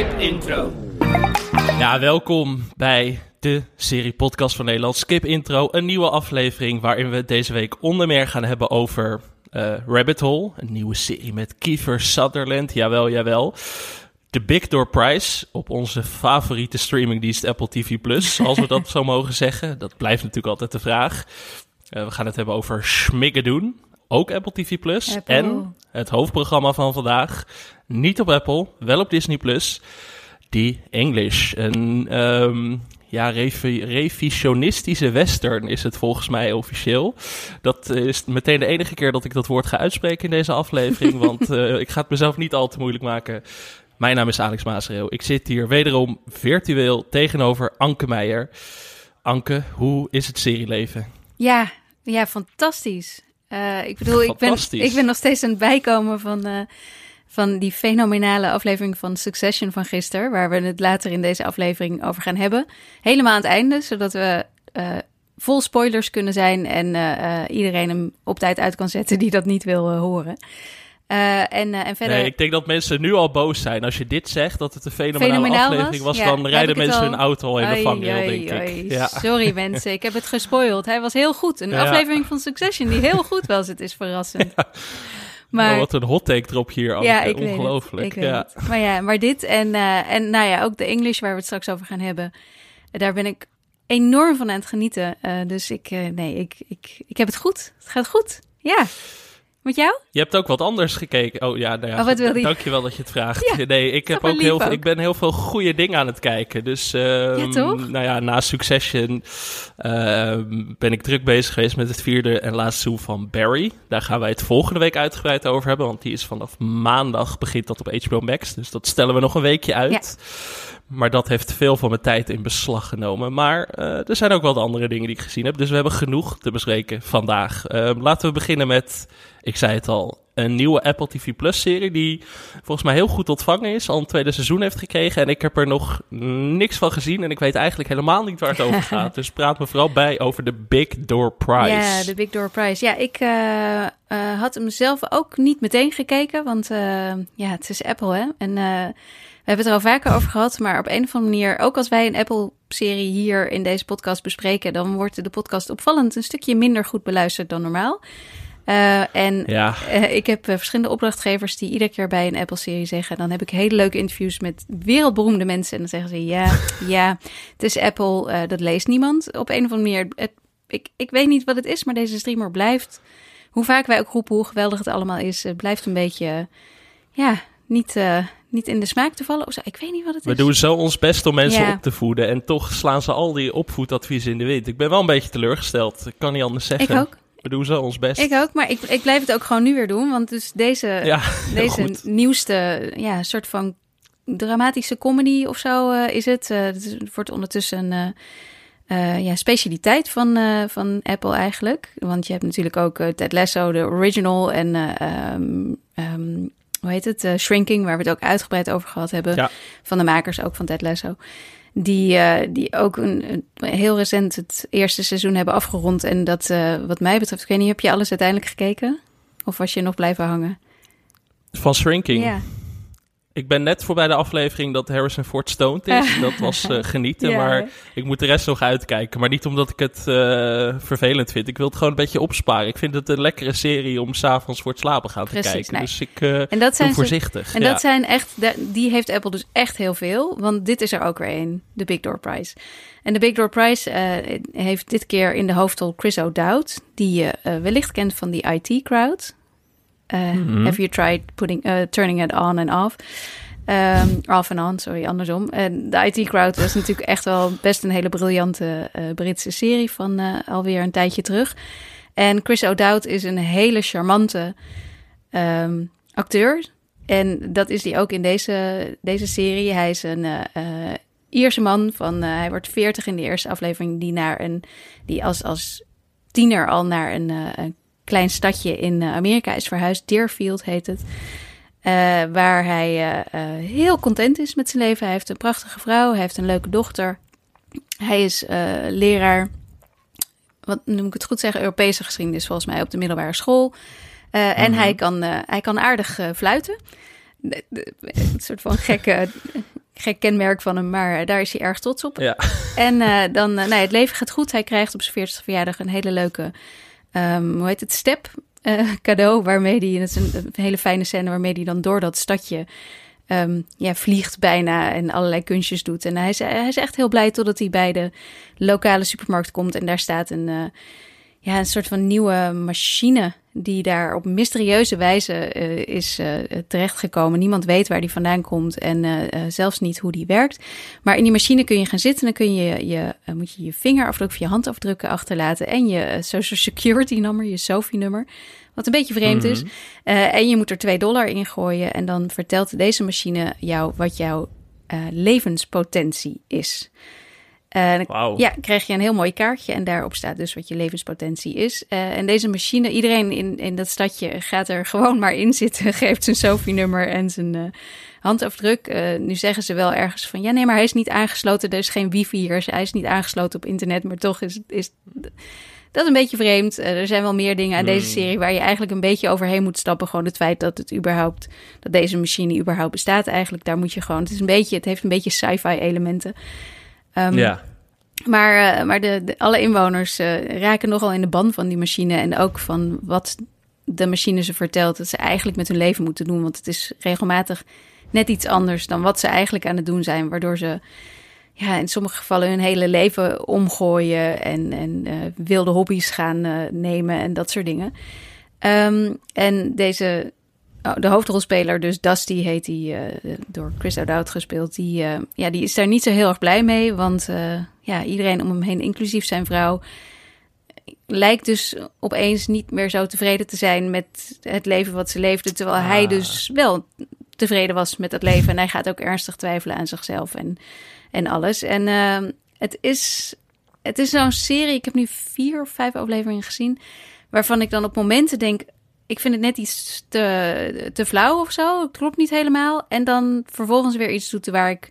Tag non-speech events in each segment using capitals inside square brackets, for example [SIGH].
Skip Intro. Ja, welkom bij de serie podcast van Nederland Skip Intro. Een nieuwe aflevering waarin we deze week onder meer gaan hebben over eh, Rabbit Hole. Een nieuwe serie met Kiefer Sutherland. Jawel, jawel. De Big Door Prize op onze favoriete streamingdienst Apple TV+, als we dat zo mogen zeggen. Dat blijft natuurlijk altijd de vraag. Eh, we gaan het hebben over Schmigadoon, ook Apple TV+. Apple. En het hoofdprogramma van vandaag, niet op Apple, wel op Disney+. The English, een ehm, ja, revi- revisionistische western is het volgens mij officieel. Dat is meteen de enige keer dat ik dat woord ga uitspreken in deze aflevering, [LAUGHS] want eh, ik ga het mezelf niet al te moeilijk maken. Mijn naam is Alex Maasreel. Ik zit hier wederom virtueel tegenover Anke Meijer. Anke, hoe is het serieleven? Ja, ja, fantastisch. Eh, ik bedoel, ik ben, ik ben nog steeds aan het bijkomen van, eh, van die fenomenale aflevering van Succession van gisteren, waar we het later in deze aflevering over gaan hebben. Helemaal aan het einde, zodat we eh, vol spoilers kunnen zijn en eh, eh, iedereen hem op tijd uit kan zetten die dat niet wil horen. En, en verder. Nee, ik denk dat mensen nu al boos zijn. Als je dit zegt, dat het een fenomenale Fenomenaal aflevering was, Ja, dan rijden mensen al- hun auto al in de vangrail, denk oei. ik. Ja. Sorry mensen, ik heb het gespoild. Hij was heel goed. Een Ja. aflevering van Succession die heel goed was. Het is verrassend. Oh, wat een hot take erop hier, ja, ik weet Ongelooflijk. het. Ik weet ja. het. Maar ja, maar dit en, eh, en nou ja, ook de English waar we het straks over gaan hebben. Daar ben ik enorm van aan het genieten. Eh, dus ik, eh, nee, ik, ik, ik heb het goed. Het gaat goed. Ja. Met jou? Je hebt ook wat anders gekeken. Oh ja, nou ja Oh, wat wil die? dankjewel dat je het vraagt. [LAUGHS] Ja, nee, ik, heb ook heel, ook. ik ben heel veel goede dingen aan het kijken. Dus ehm, Ja, toch? nou ja, na Succession ehm, ben ik druk bezig geweest met het vierde en laatste seizoen van Barry. Daar gaan wij het volgende week uitgebreid over hebben, want die is vanaf maandag begint dat op HBO Max. Dus dat stellen we nog een weekje uit. Maar dat heeft veel van mijn tijd in beslag genomen. Maar eh, er zijn ook wel de andere dingen die ik gezien heb. Dus we hebben genoeg te bespreken vandaag. Ehm, laten we beginnen met, ik zei het al, een nieuwe Apple TV Plus serie. Die volgens mij heel goed ontvangen is. Al een tweede seizoen heeft gekregen. En ik heb er nog niks van gezien. En ik weet eigenlijk helemaal niet waar het over [LAUGHS] gaat. Dus praat me vooral bij over de Big Door Prize. Ja, de Big Door Prize. Ja, ik eh, eh, had hem zelf ook niet meteen gekeken, want ja, het is Apple, hè. En hebben het er al vaker over gehad, maar op een of andere manier, ook als wij een Apple-serie hier in deze podcast bespreken, dan wordt de podcast opvallend een stukje minder goed beluisterd dan normaal. Eh, en Ja, eh, ik heb eh, verschillende opdrachtgevers die iedere keer bij een Apple-serie zeggen. Dan heb ik hele leuke interviews met wereldberoemde mensen. En dan zeggen ze: Ja, [LAUGHS] ja, het is Apple, dat leest niemand. Op een of andere manier. Het, ik, ik weet niet wat het is, maar deze streamer blijft. Hoe vaak wij ook roepen hoe geweldig het allemaal is, het blijft een beetje. ja, niet, niet in de smaak te vallen. Of zo. Ik weet niet wat het we is. doen zo ons best om mensen Ja. op te voeden. En toch slaan ze al die opvoedadviezen in de wind. Ik ben wel een beetje teleurgesteld. Ik kan niet anders zeggen. ik ook. We doen zo ons best. Ik ook, maar ik, ik blijf het ook gewoon nu weer doen. Want dus deze, Ja, [LAUGHS] Deze goed. nieuwste, ja, soort van dramatische comedy of zo eh, is het. Eh, het wordt ondertussen een eh, ja, specialiteit van, van Apple eigenlijk. Want je hebt natuurlijk ook Ted Lasso, de original en eh, ehm, ehm, hoe heet het? Eh, Shrinking, waar we het ook uitgebreid over gehad hebben. Ja. Van de makers ook van Ted Lasso. Die, eh, die ook een, een- heel recent het eerste seizoen hebben afgerond. En dat, eh, wat mij betreft, ik weet niet, heb je alles uiteindelijk gekeken? Of was je nog blijven hangen? Van Shrinking. Ja. Ik ben net voorbij de aflevering dat Harrison Ford stoned is. dat was eh, genieten, Ja. maar ik moet de rest nog uitkijken. Maar niet omdat ik het eh, vervelend vind. Ik wil het gewoon een beetje opsparen. Ik vind het een lekkere serie om s'avonds voor het slapen gaan te Precies, kijken. nee. Dus ik eh En dat zijn ze, voorzichtig. En ja. dat zijn echt, die heeft Apple dus echt heel veel. Want dit is er ook weer een, de Big Door Prize. En de Big Door Prize heeft dit keer in de hoofdrol Chris O'Dowd, die je wellicht kent van die IT-crowd. Mhm. Have you tried putting, eh, turning it on and off? Ehm, off en on, sorry, andersom. En de IT-crowd was natuurlijk echt wel best een hele briljante eh, Britse serie van alweer een tijdje terug. En Chris O'Dowd is een hele charmante ehm, acteur. En dat is hij ook in deze, deze serie. Hij is een Ierse man van, hij wordt 40 in de eerste aflevering, die naar een, die als, als tiener al naar een, een klein stadje in eh, Amerika is verhuisd. Deerfield heet het. Eh, waar hij eh, heel content is met zijn leven. Hij heeft een prachtige vrouw, hij heeft een leuke dochter. Hij is leraar, wat noem ik het goed zeggen, Europese geschiedenis volgens mij op de middelbare school. En Mhm. hij, kan, hij kan aardig fluiten. een soort van gekke, [LAUGHS] gek kenmerk van hem, maar daar is hij erg trots op. Ja. En uh, dan, uh, nee, het leven gaat goed. Hij krijgt op zijn 40ste verjaardag een hele leuke, um, hoe heet het, step uh, cadeau. Waarmee hij, het is een, hele fijne scène, waarmee hij dan door dat stadje um, ja, vliegt bijna en allerlei kunstjes doet. En hij is, hij is echt heel blij totdat hij bij de lokale supermarkt komt en daar staat een ja, een soort van nieuwe machine die daar op mysterieuze wijze uh, is uh, terechtgekomen. Niemand weet waar die vandaan komt en uh, zelfs niet hoe die werkt. Maar in die machine kun je gaan zitten en dan kun je, je moet je je vingerafdruk of je handafdrukken achterlaten en je social security nummer, je SOFI-nummer. Wat een beetje vreemd mm -hmm. is. en je moet er 2 dollar in gooien en dan vertelt deze machine jou wat jouw levenspotentie is. Uh, wow. Ja, krijg je een heel mooi kaartje en daarop staat dus wat je levenspotentie is. Uh, en deze machine, iedereen in, in dat stadje gaat er gewoon maar in zitten, [LAUGHS] geeft zijn SOFI-nummer en zijn uh, handafdruk. nu zeggen ze wel ergens van, ja nee, maar hij is niet aangesloten, er is geen wifi hier, hij is niet aangesloten op internet, maar toch is, is dat een beetje vreemd. er zijn wel meer dingen aan deze Hmm. serie waar je eigenlijk een beetje overheen moet stappen. Gewoon het feit dat het überhaupt, dat deze machine überhaupt bestaat eigenlijk, daar moet je gewoon, het is een beetje, het heeft een beetje sci-fi elementen. Um, ja. Maar, uh, maar de, de, alle inwoners uh, raken nogal in de ban van die machine. En ook van wat de machine ze vertelt. Dat ze eigenlijk met hun leven moeten doen. Want het is regelmatig net iets anders dan wat ze eigenlijk aan het doen zijn. Waardoor ze ja, in sommige gevallen hun hele leven omgooien. En, en uh, wilde hobby's gaan nemen en dat soort dingen. Um, en deze Oh, de hoofdrolspeler, dus Dusty heet die, uh, door Chris O'Dowd gespeeld, die, uh, ja, die is daar niet zo heel erg blij mee. Want uh, ja, iedereen om hem heen, inclusief zijn vrouw, lijkt dus opeens niet meer zo tevreden te zijn met het leven wat ze leefde. Terwijl ah. hij dus wel tevreden was met dat leven. En hij gaat ook ernstig twijfelen aan zichzelf en, en alles. En ehm, het is, het is zo'n serie, ik heb nu vier of vijf afleveringen gezien, waarvan ik dan op momenten denk ik vind het net iets te, te flauw of zo. Het klopt niet helemaal. En dan vervolgens weer iets doet waar ik,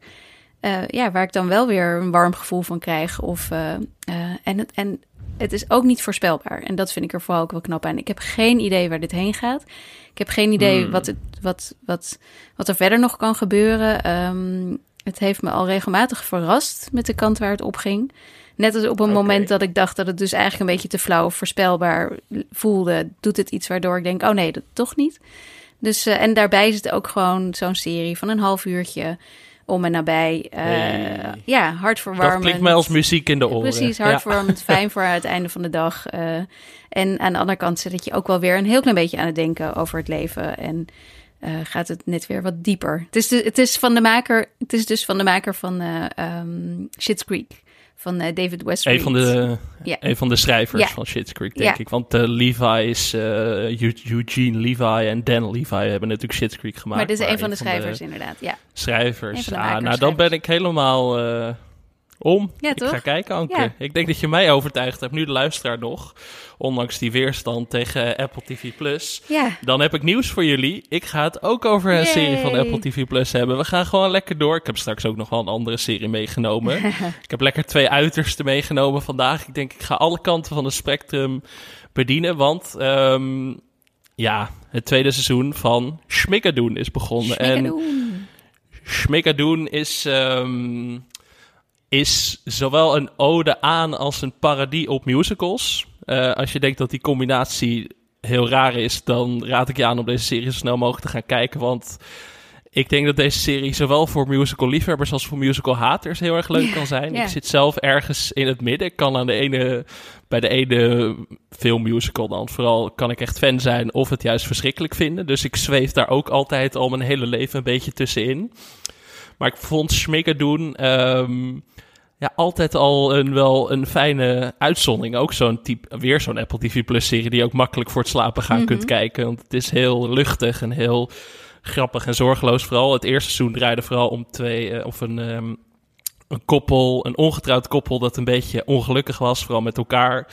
uh, ja, waar ik dan wel weer een warm gevoel van krijg. Of, uh, uh, en, het, en het is ook niet voorspelbaar. En dat vind ik er vooral ook wel knap aan. Ik heb geen idee waar dit heen gaat. Ik heb geen idee Hmm. wat, het, wat, wat, wat er verder nog kan gebeuren. Um, het heeft me al regelmatig verrast met de kant waar het op ging. Net als op een moment dat ik dacht dat het dus eigenlijk een beetje te flauw of voorspelbaar voelde, doet het iets waardoor ik denk, oh nee, dat toch niet. Dus, uh, en daarbij is het ook gewoon zo'n serie van een half uurtje om en nabij. Uh, Hey. Ja, hartverwarmend. Dat klinkt mij als muziek in de oren. Precies, Ja. hartverwarmend, [LAUGHS] fijn voor het einde van de dag. Uh, en aan de andere kant zit je ook wel weer een heel klein beetje aan het denken over het leven. En uh, gaat het net weer wat dieper. Het is, de, het is, van de maker, het is dus van de maker van um, Schitt's Creek. Van uh, David Westreed. Een van de, Ja. een van de schrijvers van Schitt's Creek, denk ik. Want eh, Levi is... eh, Eu- Eugene Levi en Dan Levi hebben natuurlijk Schitt's Creek gemaakt. maar dit is een van de schrijvers, inderdaad. Ja, schrijvers. ah, nou, dan ben ik helemaal eh, om. Ja, ik ga kijken, Anke. Ja. Ik denk dat je mij overtuigd hebt. Nu de luisteraar nog. Ondanks die weerstand tegen Apple TV+. Plus. ja. Dan heb ik nieuws voor jullie. Ik ga het ook over een Yay. serie van Apple TV Plus hebben. We gaan gewoon lekker door. Ik heb straks ook nog wel een andere serie meegenomen. [LAUGHS] ik heb lekker twee uitersten meegenomen vandaag. Ik denk, ik ga alle kanten van het spectrum bedienen. Want ehm, ja, het tweede seizoen van Schmickadoen is begonnen. En Schmickadoen. Schmickadoen is, ehm, is zowel een ode aan als een parodie op musicals. Eh, als je denkt dat die combinatie heel raar is, dan raad ik je aan om deze serie zo snel mogelijk te gaan kijken. Want ik denk dat deze serie zowel voor musical liefhebbers als voor musical haters heel erg leuk kan zijn. Ik zit zelf ergens in het midden. Ik kan aan de ene, bij de ene filmmusical dan vooral kan ik echt fan zijn of het juist verschrikkelijk vinden. Dus ik zweef daar ook altijd al mijn hele leven een beetje tussenin. Maar ik vond Schmickadoen ehm ja, altijd al een, wel een fijne uitzondering. Ook zo'n type, weer zo'n Apple TV Plus serie die je ook makkelijk voor het slapen gaan Mhm. kunt kijken. Want het is heel luchtig en heel grappig en zorgeloos. Vooral het eerste seizoen draaide vooral om twee, eh, of een, ehm, een koppel, een ongetrouwd koppel dat een beetje ongelukkig was, vooral met elkaar.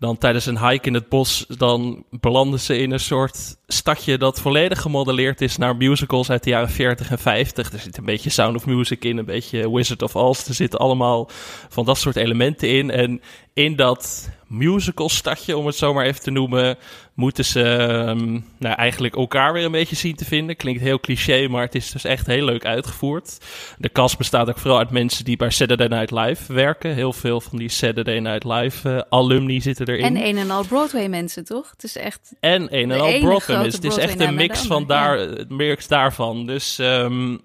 Dan tijdens een hike in het bos, dan belanden ze in een soort stadje dat volledig gemodelleerd is naar musicals uit de jaren 40 en 50. Er zit een beetje Sound of Music in, een beetje Wizard of Oz. Er zitten allemaal van dat soort elementen in. En in dat musical stadje, om het zo maar even te noemen, moeten ze um, nou, eigenlijk elkaar weer een beetje zien te vinden. Klinkt heel cliché, maar het is dus echt heel leuk uitgevoerd. De cast bestaat ook vooral uit mensen die bij Saturday Night Live werken. Heel veel van die Saturday Night Live uh, alumni zitten erin. En een en al Broadway mensen, toch? Het is echt... En een en al Broadway mensen. Het is echt een mix van daar, ja. mix daarvan. Dus... Um,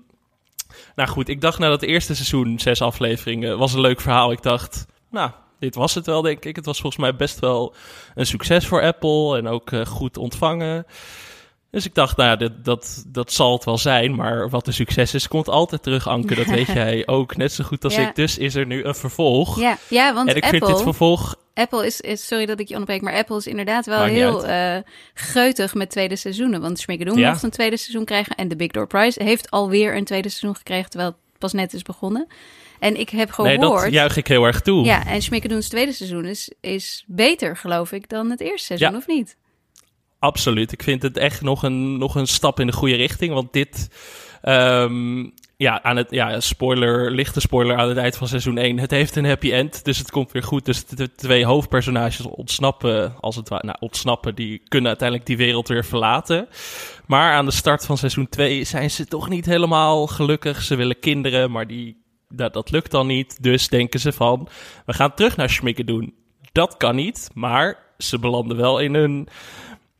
nou goed, ik dacht na dat eerste seizoen, zes afleveringen, was een leuk verhaal. Ik dacht, nou, dit was het wel, denk ik. Het was volgens mij best wel een succes voor Apple en ook uh, goed ontvangen. Dus ik dacht, nou ja, dat, dat, dat zal het wel zijn. Maar wat een succes is, komt altijd terug, Anke. Dat weet [LAUGHS] jij ook net zo goed als Ja. ik. Dus is er nu een vervolg. Ja, ja want en ik Apple... vind dit vervolg... Apple is, is, sorry dat ik je onderbreek, maar Apple is inderdaad wel heel uh, geutig met tweede seizoenen. Want Schmigadoon Ja. mocht een tweede seizoen krijgen en The Big Door Prize heeft alweer een tweede seizoen gekregen, terwijl het pas net is begonnen. En ik heb Nee, gehoord... dat juich ik heel erg toe. Ja, en Schmigadoon's tweede seizoen is, is beter, geloof ik, dan het eerste seizoen, Ja. of niet? Absoluut. Ik vind het echt nog een, nog een stap in de goede richting. Want dit, ehm, ja, aan het, ja, spoiler, lichte spoiler aan het eind van seizoen 1. Het heeft een happy end, dus het komt weer goed. Dus de twee hoofdpersonages ontsnappen, als het ware, nou, ontsnappen, die kunnen uiteindelijk die wereld weer verlaten. Maar aan de start van seizoen 2 zijn ze toch niet helemaal gelukkig. Ze willen kinderen, maar die, dat, dat lukt dan niet. Dus denken ze van, we gaan terug naar Schmikken doen. Dat kan niet, maar ze belanden wel in een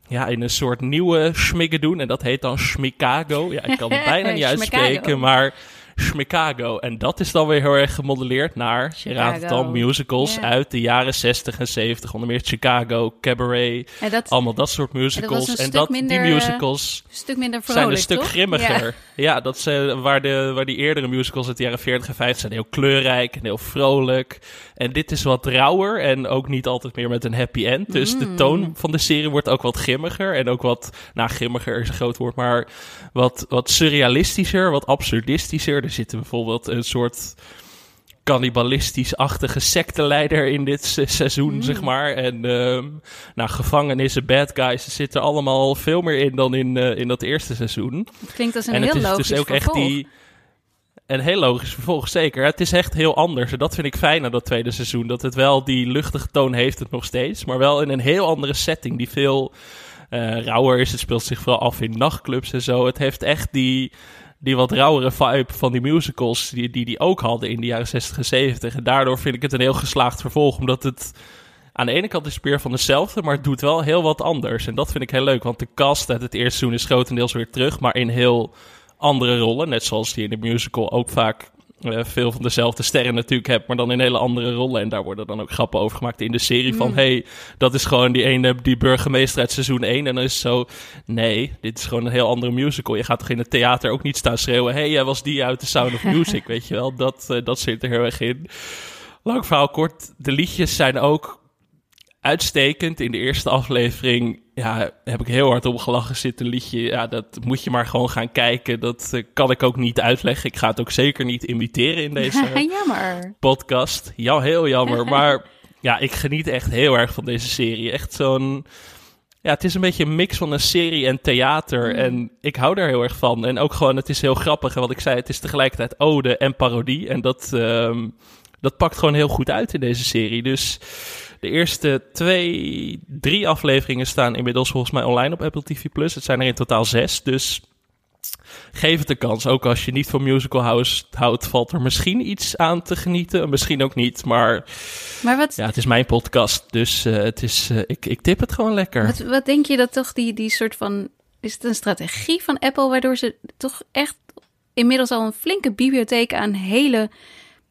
ja, in een soort nieuwe schmiggedoen. En dat heet dan Schmikago. Ja, ik kan het bijna niet [LAUGHS] uitspreken, maar Schmikago. En dat is dan weer heel erg gemodelleerd naar, je raadt het al, Chicago. musicals uit de jaren 60 en 70. Onder meer Chicago, Cabaret, En dat is allemaal dat soort musicals. en dat, minder, die eh, musicals een stuk minder zijn een stuk toch? grimmiger. [LAUGHS] Ja, dat ze, waar, de, waar die eerdere musicals uit de jaren 40 en 50 zijn heel kleurrijk en heel vrolijk. En dit is wat rauwer en ook niet altijd meer met een happy end. Dus de Mm. toon van de serie wordt ook wat grimmiger. En ook wat, nou grimmiger is een groot woord, maar wat, wat surrealistischer, wat absurdistischer. Er zitten bijvoorbeeld een soort cannibalistisch-achtige secteleider in dit se- seizoen, Mm. zeg maar. En ehm nou, gevangenissen, bad guys, er zitten allemaal veel meer in dan in, eh, in dat eerste seizoen. Het klinkt als een en heel het is logisch dus ook echt vervolg. die... Een heel logisch vervolg, zeker. Het is echt heel anders. En dat vind ik fijn aan dat tweede seizoen. Dat het wel die luchtige toon heeft het nog steeds. Maar wel in een heel andere setting. Die veel eh rauwer is. Het speelt zich vooral af in nachtclubs en zo. Het heeft echt die, die wat rauwere vibe van die musicals. Die, die die ook hadden in de jaren 60 en 70. En daardoor vind ik het een heel geslaagd vervolg. Omdat het aan de ene kant is meer van hetzelfde. Maar het doet wel heel wat anders. En dat vind ik heel leuk. Want de cast uit het eerste seizoen is grotendeels weer terug. Maar in heel andere rollen. Net zoals die in de musical ook vaak veel van dezelfde sterren natuurlijk hebt, maar dan in hele andere rollen. En daar worden dan ook grappen over gemaakt in de serie van, Mm. hey, dat is gewoon die ene, die burgemeester uit seizoen 1. En dan is het zo, nee, dit is gewoon een heel andere musical. Je gaat toch in het theater ook niet staan schreeuwen, hey, jij was die uit The Sound of [LAUGHS] Music, weet je wel. Dat, eh, dat zit er heel erg in. Lang verhaal kort, de liedjes zijn ook uitstekend. In de eerste aflevering ja, heb ik heel hard om gelachen zitten. liedje, ja, dat moet je maar gewoon gaan kijken. Dat eh, kan ik ook niet uitleggen. Ik ga het ook zeker niet imiteren in deze [LAUGHS] Jammer. podcast. Ja, heel jammer. [LAUGHS] Maar ja, ik geniet echt heel erg van deze serie. Echt zo'n... Ja, het is een beetje een mix van een serie en theater. Mm. En ik hou daar heel erg van. En ook gewoon, het is heel grappig. En wat ik zei, het is tegelijkertijd ode en parodie. En dat, ehm, dat pakt gewoon heel goed uit in deze serie. Dus de eerste twee, drie afleveringen staan inmiddels volgens mij online op Apple TV+. Het zijn er in totaal zes, dus geef het een kans. Ook als je niet van musical house houdt, valt er misschien iets aan te genieten. Misschien ook niet, maar Maar wat, ja, het is mijn podcast, dus eh, het is, eh, ik, ik tip het gewoon lekker. wat, wat denk je dat toch die, die soort van... Is het een strategie van Apple waardoor ze toch echt inmiddels al een flinke bibliotheek aan hele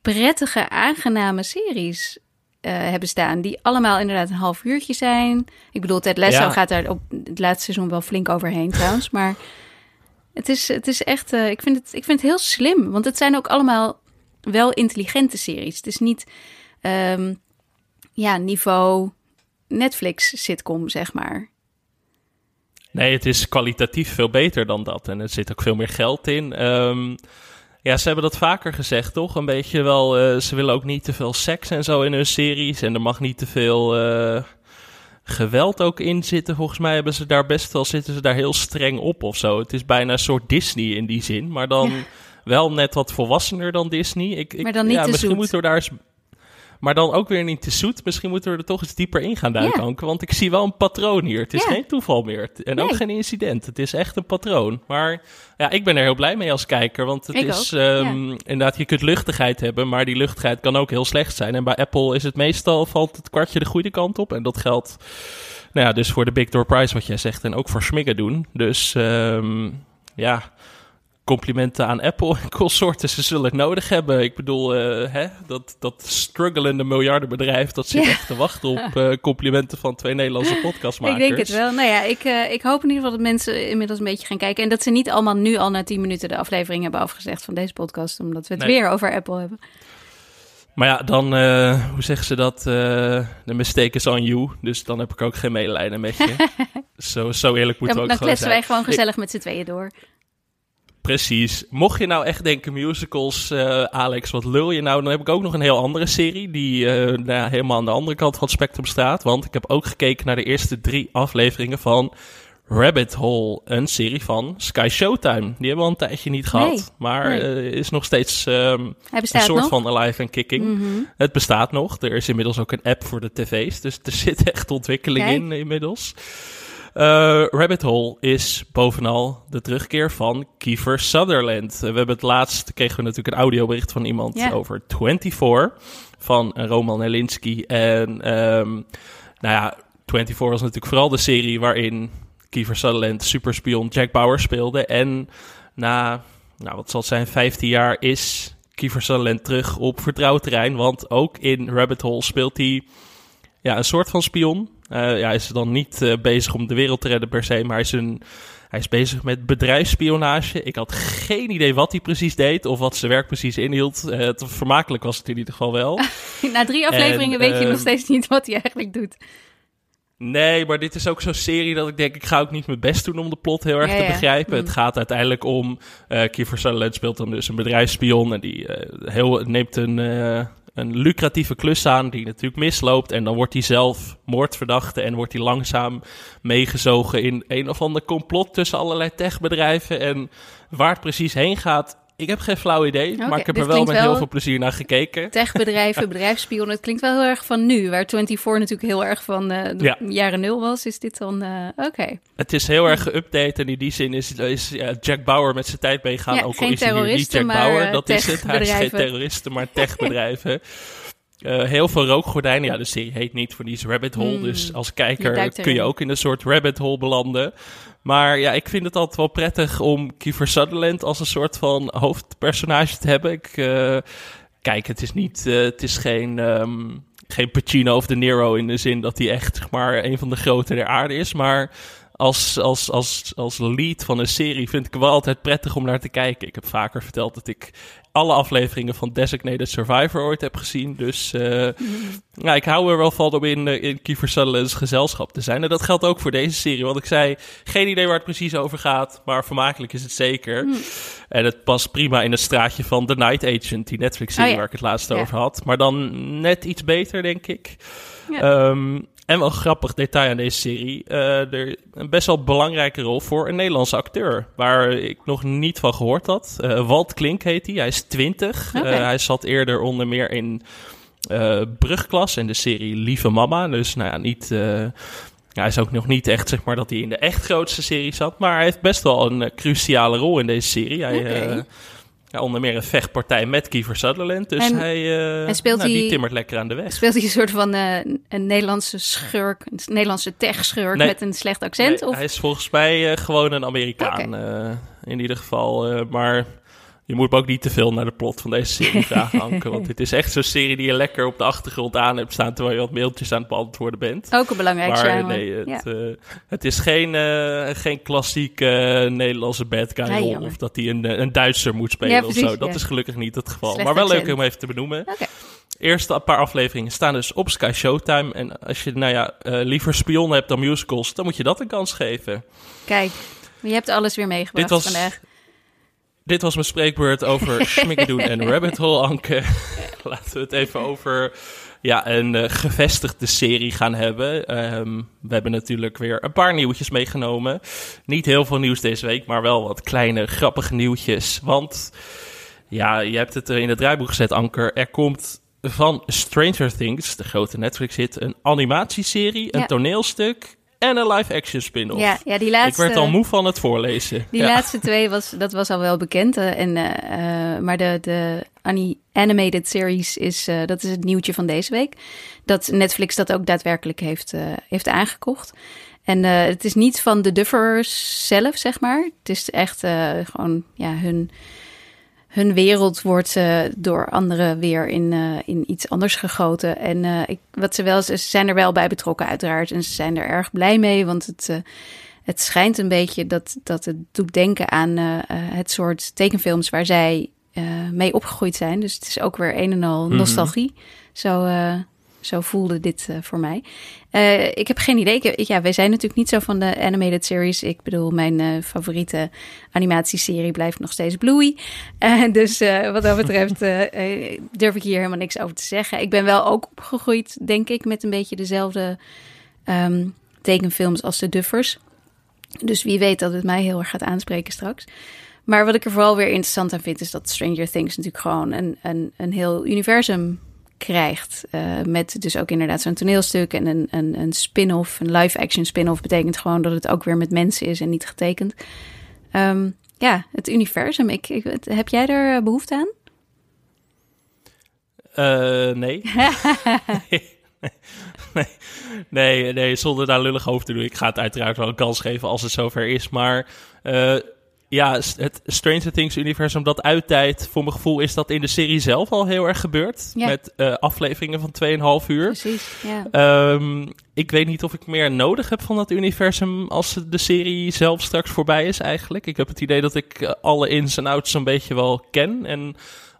prettige, aangename series eh, hebben staan. Die allemaal inderdaad een half uurtje zijn. Ik bedoel, Ted Lasso Ja. gaat daar op het laatste seizoen wel flink overheen trouwens. Maar het is, het is echt, eh, ik, vind het, ik vind het heel slim. Want het zijn ook allemaal wel intelligente series. Het is niet ehm, ja, niveau Netflix sitcom, zeg maar. Nee, het is kwalitatief veel beter dan dat. En er zit ook veel meer geld in. Ehm, ja, ze hebben dat vaker gezegd, toch? Een beetje wel, eh, ze willen ook niet te veel seks en zo in hun series. En er mag niet te veel, eh, geweld ook in zitten. Volgens mij hebben ze daar best wel, zitten ze daar heel streng op of zo. Het is bijna een soort Disney in die zin, maar dan wel net wat volwassener dan Disney. Ik, ik, Maar dan niet ja, misschien moeten we daar eens... Maar dan ook weer niet te zoet. Misschien moeten we er toch eens dieper in gaan duiken, Ja. Want ik zie wel een patroon hier. Het is Ja. geen toeval meer. En ook geen incident. Het is echt een patroon. Maar ja, ik ben er heel blij mee als kijker. Want het Ik is ehm, inderdaad, je kunt luchtigheid hebben. Maar die luchtigheid kan ook heel slecht zijn. En bij Apple is het meestal, valt het kwartje de goede kant op. En dat geldt nou ja, dus voor de Big Door Prize, wat jij zegt. En ook voor Smiggen doen. Dus ehm, ja, complimenten aan Apple en consorten. Ze zullen het nodig hebben. Ik bedoel, eh, hè, dat, dat struggelende miljardenbedrijf... dat zit Ja. echt te wachten op [LAUGHS] eh, complimenten van twee Nederlandse podcastmakers. Ik denk het wel. Nou ja, ik, eh, ik hoop in ieder geval dat mensen inmiddels een beetje gaan kijken. En dat ze niet allemaal nu al na 10 minuten de aflevering hebben afgezegd van deze podcast. Omdat we het Nee. weer over Apple hebben. Maar ja, dan, hoe zeggen ze dat? de mistake is on you. Dus dan heb ik ook geen medelijden met je. [LAUGHS] zo, zo eerlijk moeten Dan, we dan ook gewoon kletsen zijn. wij gewoon gezellig met z'n tweeën door. Precies. Mocht je nou echt denken musicals, eh, Alex, wat lul je nou? Dan heb ik ook nog een heel andere serie die eh, nou helemaal aan de andere kant van het spectrum staat. Want ik heb ook gekeken naar de eerste drie afleveringen van Rabbit Hole, een serie van Sky Showtime. Die hebben we al een tijdje niet gehad, Nee, maar nee. eh, is nog steeds Hij een soort nog. van alive and kicking. Mhm. Het bestaat nog. Er is inmiddels ook een app voor de tv's. Dus er [LAUGHS] zit echt ontwikkeling Kijk. in inmiddels. Eh, Rabbit Hole is bovenal de terugkeer van Kiefer Sutherland. We hebben het laatst, kregen we natuurlijk een audiobericht van iemand over 24 van Roman Helinski. En ehm, nou ja, 24 was natuurlijk vooral de serie waarin Kiefer Sutherland superspion Jack Bauer speelde. En na, nou wat zal het zijn, 15 jaar is Kiefer Sutherland terug op vertrouwd terrein. Want ook in Rabbit Hole speelt hij ja, een soort van spion. Eh, ja, is dan niet eh, bezig om de wereld te redden per se, maar hij is, een, hij is bezig met bedrijfsspionage. Ik had geen idee wat hij precies deed of wat zijn werk precies inhield. Eh, het, vermakelijk was het in ieder geval wel. [LAUGHS] Na drie afleveringen En, weet je nog ehm, steeds niet wat hij eigenlijk doet. Nee, maar dit is ook zo'n serie dat ik denk, ik ga ook niet mijn best doen om de plot heel erg Ja, te begrijpen. Het gaat uiteindelijk om, eh Kiefer Sutherland speelt dan dus een bedrijfsspion en die heel, neemt een, een lucratieve klus aan die natuurlijk misloopt. En dan wordt hij zelf moordverdachte en wordt hij langzaam meegezogen in een of ander complot tussen allerlei techbedrijven. En waar het precies heen gaat, ik heb geen flauw idee, maar ik heb er wel met heel veel plezier naar gekeken. Techbedrijven, [LAUGHS] bedrijfsspion. Het klinkt wel heel erg van nu. Waar 24 natuurlijk heel erg van eh, de Ja. jaren nul was. Is dit dan... eh, Oké. Het is heel erg geüpdate en in die zin is, is ja, Jack Bauer met zijn tijd meegaan. Ja, ook al geen is hij niet Jack Bauer, dat is het. Hij is geen terroristen, maar techbedrijven. [LAUGHS] Eh, heel veel rookgordijnen. Ja, de serie heet niet voor niets Rabbit Hole. Hmm. Dus als Je kijker kun je ook in een soort rabbit hole belanden. Maar ja, ik vind het altijd wel prettig om Kiefer Sutherland als een soort van hoofdpersonage te hebben. Ik, eh, kijk, het is niet, eh, het is geen, ehm, geen Pacino of De Niro in de zin dat hij echt zeg maar een van de grote der aarde is. Maar als, als, als, als lead van een serie vind ik wel altijd prettig om naar te kijken. Ik heb vaker verteld dat ik alle afleveringen van Designated Survivor ooit heb gezien. Dus eh, ja, ik hou er wel van om in, eh, in Kiefer Sutherland's gezelschap te zijn. En dat geldt ook voor deze serie. Want ik zei, geen idee waar het precies over gaat. Maar vermakelijk is het zeker. En het past prima in het straatje van The Night Agent. Die Netflix-serie Oh ja. waar ik het laatst Ja. over had. Maar dan net iets beter, denk ik. Ja. Ehm, en wel een grappig detail aan deze serie. eh, er een best wel belangrijke rol voor een Nederlandse acteur. Waar ik nog niet van gehoord had. Eh, Walt Klink heet hij. Hij is 20. Oké. Eh, hij zat eerder onder meer in Brugklas en de serie Lieve Mama. Dus nou ja, niet... ja, hij is ook nog niet echt, zeg maar, dat hij in de echt grootste serie zat. Maar hij heeft best wel een cruciale rol in deze serie. Hij. Ja, onder meer een vechtpartij met Kiefer Sutherland. Dus En- hij, eh, en speelt nou, die hij- timmert lekker aan de weg. Speelt hij een soort van eh, een Nederlandse schurk, een Nederlandse tech-schurk Nee. met een slecht accent? Nee, of? Hij is volgens mij eh, gewoon een Amerikaan. in ieder geval. maar je moet me ook niet te veel naar de plot van deze serie [LAUGHS] vragen. Want dit is echt zo'n serie die je lekker op de achtergrond aan hebt staan... terwijl je wat mailtjes aan het beantwoorden bent. Ook een belangrijk Maar genre. nee, het, ja. eh, het is geen, eh, geen klassieke eh, Nederlandse bad guy Nee, rol. jammer. Of dat hij een, een Duitser moet spelen Ja, of zo. Dat ja. is gelukkig niet het geval. Slecht maar wel leuk om even te benoemen. Oké. Eerste paar afleveringen staan dus op Sky Showtime. En als je nou ja, liever spionnen hebt dan musicals, dan moet je dat een kans geven. Kijk, je hebt alles weer meegebracht Dit was- vandaag. Dit was mijn spreekbeurt over [LAUGHS] Schmikkedoen en Rabbit Hole, Anke. [LAUGHS] Laten we het even over ja, een uh, gevestigde serie gaan hebben. Um, we hebben natuurlijk weer een paar nieuwtjes meegenomen. Niet heel veel nieuws deze week, maar wel wat kleine grappige nieuwtjes. Want ja, je hebt het er in het draaiboek gezet, Anker. Er komt van Stranger Things, de grote Netflix-hit, een animatieserie, een toneelstuk en een live-action spin-off. Ja, ja, die laatste... Ik werd al moe van het voorlezen. Die laatste twee, was, dat was al wel bekend. Uh, en, uh, maar de, de animated series, is, uh, dat is het nieuwtje van deze week. Dat Netflix dat ook daadwerkelijk heeft, heeft aangekocht. En het is niet van de Duffers zelf, zeg maar. Het is echt gewoon ja, hun hun wereld wordt uh, door anderen weer in, uh, in iets anders gegoten. En uh, ik, wat ze wel, ze zijn er wel bij betrokken uiteraard. En ze zijn er erg blij mee, want het, het schijnt een beetje dat, dat het doet denken aan het soort tekenfilms waar zij mee opgegroeid zijn. Dus het is ook weer een en al mhm. nostalgie. Mm -hmm. Zo, zo voelde dit uh, voor mij. Uh, ik heb geen idee. Ja, wij zijn natuurlijk niet zo van de animated series. Ik bedoel, mijn uh, favoriete animatieserie blijft nog steeds Bluey. dus wat dat betreft durf ik hier helemaal niks over te zeggen. Ik ben wel ook opgegroeid, denk ik, met een beetje dezelfde um, tekenfilms als de Duffers. Dus wie weet dat het mij heel erg gaat aanspreken straks. Maar wat ik er vooral weer interessant aan vind, is dat Stranger Things natuurlijk gewoon een, een, een heel universum krijgt. Uh, met dus ook inderdaad zo'n toneelstuk en een, een, een spin-off, een live-action spin-off, betekent gewoon dat het ook weer met mensen is en niet getekend. Um, ja, het universum. Ik, ik, heb jij er behoefte aan? Uh, nee. [LAUGHS] [LAUGHS] nee. nee. Nee, zonder daar lullig over te doen. Ik ga het uiteraard wel een kans geven als het zover is. Maar uh, ja, het Stranger Things universum dat uittijdt, voor mijn gevoel is dat in de serie zelf al heel erg gebeurd. Met uh, afleveringen van 2,5 uur. Precies, ja. Um, ik weet niet of ik meer nodig heb van dat universum als de serie zelf straks voorbij is eigenlijk. Ik heb het idee dat ik eh, alle ins en outs een beetje wel ken en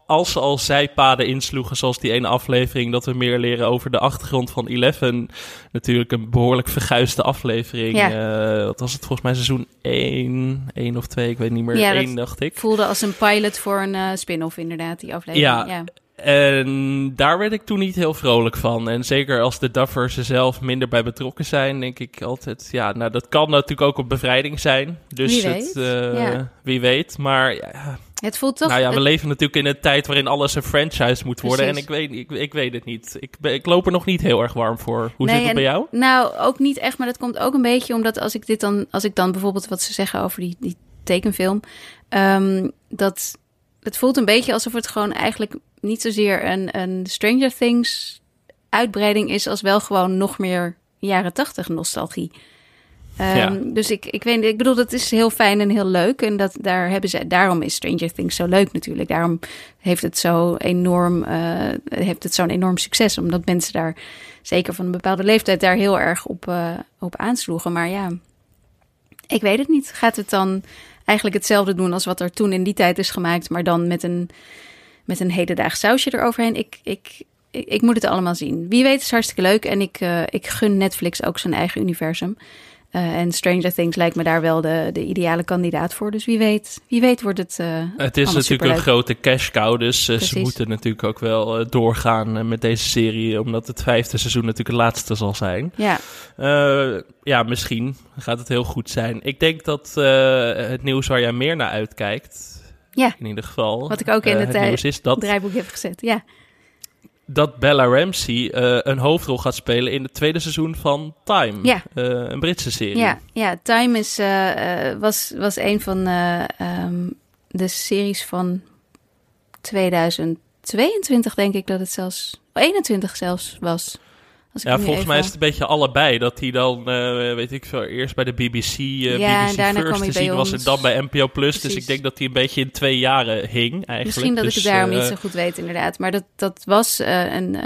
als ze al zijpaden insloegen, zoals die ene aflevering, dat we meer leren over de achtergrond van Eleven. Natuurlijk een behoorlijk verguisde aflevering. Ja. Uh, wat was het volgens mij seizoen 1, 1 of 2, ik weet niet meer. Ja, 1 dacht ik. Voelde als een pilot voor een uh, spin-off inderdaad, die aflevering. Ja. ja. En daar werd ik toen niet heel vrolijk van. En zeker als de Duffers er zelf minder bij betrokken zijn, denk ik altijd, ja, nou dat kan natuurlijk ook op bevrijding zijn. Dus wie het, weet. Uh, ja. wie weet. Maar ja, het voelt toch... Nou ja, we leven natuurlijk in een tijd waarin alles een franchise moet worden. En ik weet, ik, ik weet het niet. Ik, ik loop er nog niet heel erg warm voor. Hoe nee, zit het bij jou? Nou, ook niet echt. Maar dat komt ook een beetje omdat als ik dit dan... Als ik dan bijvoorbeeld wat ze zeggen over die, die tekenfilm... Um, dat het voelt een beetje alsof het gewoon eigenlijk niet zozeer een, een Stranger Things uitbreiding is... als wel gewoon nog meer jaren tachtig nostalgie. Ja. Dus ik, ik weet ik bedoel, dat is heel fijn en heel leuk. En dat, daar hebben ze, daarom is Stranger Things zo leuk natuurlijk. Daarom heeft het zo enorm, uh, heeft het zo'n enorm succes. Omdat mensen daar, zeker van een bepaalde leeftijd, daar heel erg op, uh, op aansloegen. Maar ja, ik weet het niet. Gaat het dan eigenlijk hetzelfde doen als wat er toen in die tijd is gemaakt, maar dan met een, met een hedendaags sausje eroverheen? Ik, ik, ik, moet het allemaal zien. Wie weet is hartstikke leuk. En ik, uh, ik gun Netflix ook zijn eigen universum. Uh, en Stranger Things lijkt me daar wel de, de ideale kandidaat voor. Dus wie weet, wie weet wordt het. Uh, het is natuurlijk een grote cash cow. Dus uh, ze moeten natuurlijk ook wel doorgaan met deze serie. Omdat het vijfde seizoen natuurlijk het laatste zal zijn. Ja, ja misschien gaat het heel goed zijn. Ik denk dat het nieuws waar jij meer naar uitkijkt. Ja, in ieder geval. Wat ik ook in het, het is dat... draaiboek heb gezet. Ja dat Bella Ramsey uh, een hoofdrol gaat spelen in het tweede seizoen van Time. Ja. Uh, een Britse serie. Ja, ja Time is, uh, was, was een van um, de series van 2022, denk ik dat het zelfs. 21 zelfs was ja, volgens mij is het een beetje allebei. Dat hij dan, uh, weet ik veel, eerst bij de BBC, uh, ja, BBC First te zien was en dan bij NPO Plus. Dus ik denk dat hij een beetje in twee jaren hing eigenlijk. Misschien dat dus, ik het daarom uh, niet zo goed weet inderdaad. Maar dat, dat was een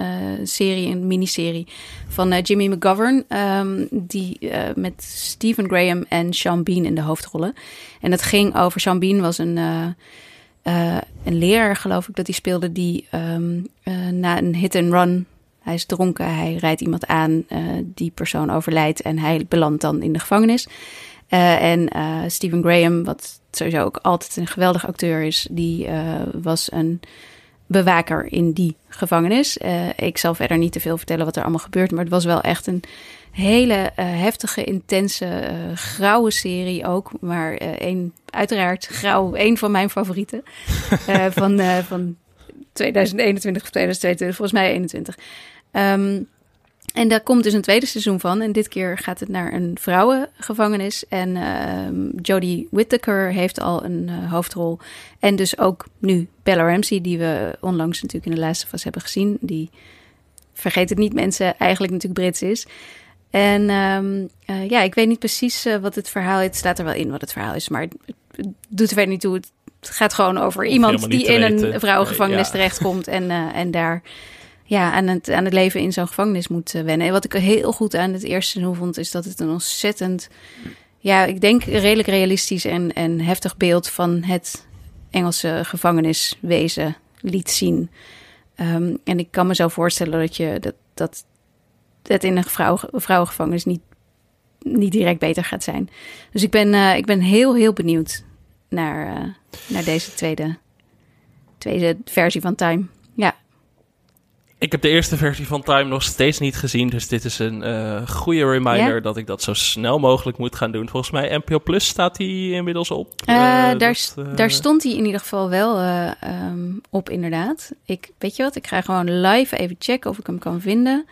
serie, een miniserie van Jimmy McGovern. Um, die met Stephen Graham en Sean Bean in de hoofdrollen. En dat ging over, Sean Bean was een... een leraar, geloof ik, dat hij speelde, die um, na een hit-and-run hij is dronken, hij rijdt iemand aan, uh, die persoon overlijdt en hij belandt dan in de gevangenis. Uh, en uh, Stephen Graham, wat sowieso ook altijd een geweldig acteur is, die was een bewaker in die gevangenis. ik zal verder niet te veel vertellen wat er allemaal gebeurt, maar het was wel echt een hele heftige, intense, grauwe serie ook. Maar één, uiteraard grauw, één van mijn favorieten [LAUGHS] van, van 2021 of 2022, volgens mij 21. Um, en daar komt dus een tweede seizoen van. En dit keer gaat het naar een vrouwengevangenis. En uh, Jodie Whittaker heeft al een uh, hoofdrol. En dus ook nu Bella Ramsey, die we onlangs natuurlijk in de laatste fase hebben gezien. Die, vergeet het niet mensen, eigenlijk natuurlijk Brits is. En um, uh, ja, ik weet niet precies uh, wat het verhaal is. Het staat er wel in wat het verhaal is, maar het, het doet er verder niet toe. Het gaat gewoon over iemand die in een vrouwengevangenis nee, ja. terechtkomt en, en daar ja, aan, het, aan het leven in zo'n gevangenis moet uh, wennen. En wat ik heel goed aan het eerste seizoen vond, is dat het een ontzettend, ja, ik denk redelijk realistisch en, en heftig beeld van het Engelse gevangeniswezen liet zien. Um, en ik kan me zo voorstellen dat je dat, dat het in een vrouw, vrouwengevangenis niet, niet direct beter gaat zijn. Dus ik ben, uh, ik ben heel, heel benieuwd naar, uh, naar deze tweede, tweede versie van Time. Ja. Ik heb de eerste versie van Time nog steeds niet gezien. Dus dit is een uh, goede reminder dat ik dat zo snel mogelijk moet gaan doen. Volgens mij NPO Plus staat hij inmiddels op. Uh, uh, daar, dat, daar stond hij in ieder geval wel um, op, inderdaad. Ik, weet je wat, ik ga gewoon live even checken of ik hem kan vinden.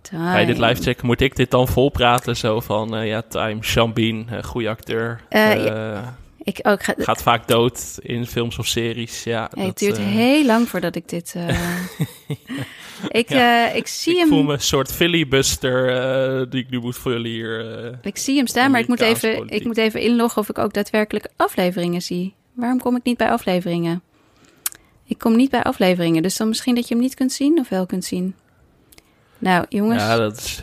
Time. Je dit live checken? Moet ik dit dan volpraten? Zo van, ja, Time, Shambin, goede acteur. Ja. Ik ook ga, Gaat vaak dood in films of series. Ja, ja het duurt uh... heel lang voordat ik dit. Uh... [LAUGHS] ja. ik, ja. uh, ik zie ik hem. Ik voel me een soort filibuster die ik nu moet vullen hier. ik zie hem staan, maar ik moet, even, ik moet even inloggen of ik ook daadwerkelijk afleveringen zie. Waarom kom ik niet bij afleveringen? Ik kom niet bij afleveringen, dus dan misschien dat je hem niet kunt zien of wel kunt zien. Nou, jongens. Ja, dat is.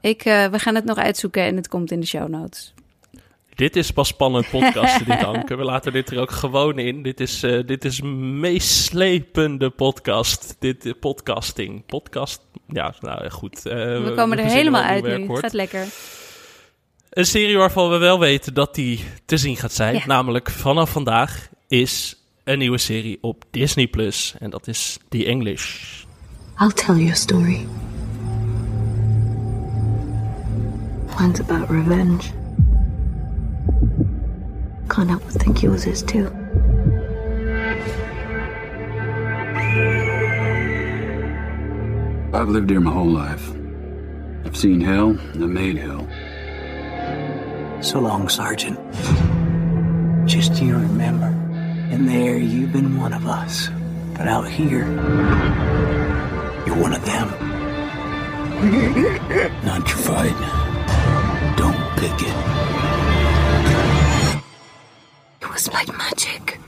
Ik, we gaan het nog uitzoeken en het komt in de show notes. Dit is pas spannend podcasten, [LAUGHS] dit Anke. We laten dit er ook gewoon in. Dit is, uh, dit is meeslepende podcast. Dit uh, podcasting. Podcast, ja, nou goed. Uh, we komen er helemaal uit nu. Het gaat lekker. Een serie waarvan we wel weten dat die te zien gaat zijn. Ja. Namelijk vanaf vandaag is een nieuwe serie op Disney+. Plus En dat is The English. I'll tell you a story. One's about revenge. Can't help but think yours is too. I've lived here my whole life. I've seen hell and I've made hell. So long, Sergeant. Just you remember, in there you've been one of us. But out here, you're one of them. [LAUGHS] Not your fight. Don't pick it. Was like magic.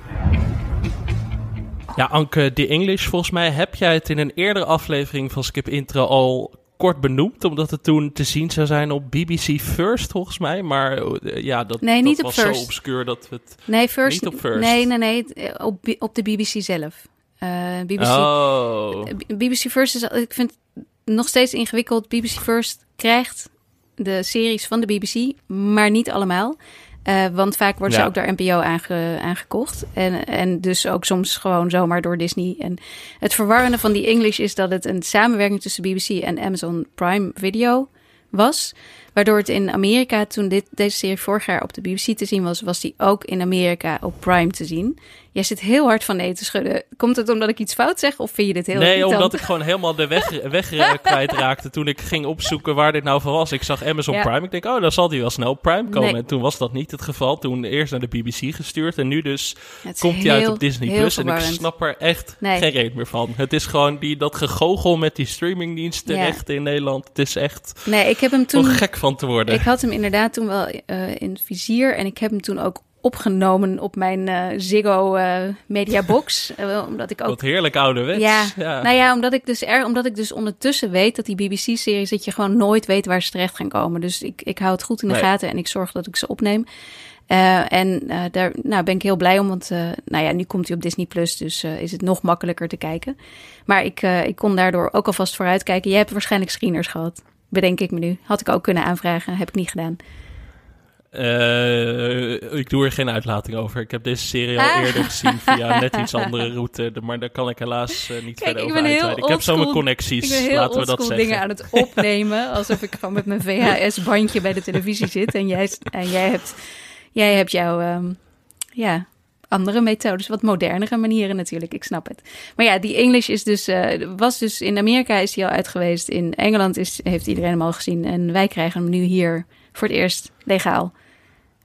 Ja, Anke, The English, volgens mij heb jij het in een eerdere aflevering van Skip Intro al kort benoemd, omdat het toen te zien zou zijn op BBC First, volgens mij. Maar uh, ja, dat, nee, niet dat op was First. zo obscuur dat we het nee, first, niet op First. Nee, nee, nee, op, op de BBC zelf. Uh, BBC, oh. BBC First is, ik vind het nog steeds ingewikkeld. BBC First krijgt de series van de BBC, maar niet allemaal. Uh, want vaak wordt ja. ze ook door NPO aange, aangekocht. En, en dus ook soms gewoon zomaar door Disney. En het verwarrende van die English is dat het een samenwerking tussen BBC en Amazon Prime Video was. Waardoor het in Amerika, toen dit, deze serie vorig jaar op de BBC te zien was, was die ook in Amerika op Prime te zien. Jij zit heel hard van nee te schudden. Komt het omdat ik iets fout zeg of vind je dit heel Nee, irritant? omdat ik gewoon helemaal de weg, [LAUGHS] weg kwijtraakte toen ik ging opzoeken waar dit nou van was. Ik zag Amazon ja. Prime. Ik denk, oh, dan zal die wel snel Prime komen. Nee. En toen was dat niet het geval. Toen eerst naar de BBC gestuurd en nu dus komt hij uit op Disney+. Plus En ik snap er echt nee. geen reet meer van. Het is gewoon die, dat gegogel met die streamingdiensten ja. echt in Nederland. Het is echt nee, ik heb hem toen, gek van te worden. Ik had hem inderdaad toen wel uh, in het vizier en ik heb hem toen ook opgenomen op mijn uh, Ziggo uh, Mediabox. [LAUGHS] uh, omdat ik ook... Wat heerlijk ouderwets. Ja, ja, nou ja, omdat ik, dus er, omdat ik dus ondertussen weet dat die BBC-series... dat je gewoon nooit weet waar ze terecht gaan komen. Dus ik, ik hou het goed in de nee. gaten en ik zorg dat ik ze opneem. En daar nou, ben ik heel blij om, want nou ja, nu komt hij op Disney Plus, dus is het nog makkelijker te kijken. Maar ik, ik kon daardoor ook alvast vooruit kijken. Je hebt waarschijnlijk screeners gehad, bedenk ik me nu. Had ik ook kunnen aanvragen, heb ik niet gedaan. Eh, ik doe er geen uitlating over. Ik heb deze serie al Ah. eerder gezien via [LAUGHS] net iets andere route. Maar daar kan ik helaas eh, niet Kijk, verder over uitweiden. Ik heb zo mijn connecties, Ik ben heel laten we dat zeggen. dingen aan het opnemen. Alsof ik gewoon met mijn VHS-bandje bij de televisie zit. En jij, en jij hebt, jij hebt jouw ehm, ja, andere methodes. Wat modernere manieren natuurlijk. Ik snap het. Maar ja, die English is dus, eh, was dus in Amerika is die al uit geweest. In Engeland is, heeft iedereen hem al gezien. En wij krijgen hem nu hier voor het eerst legaal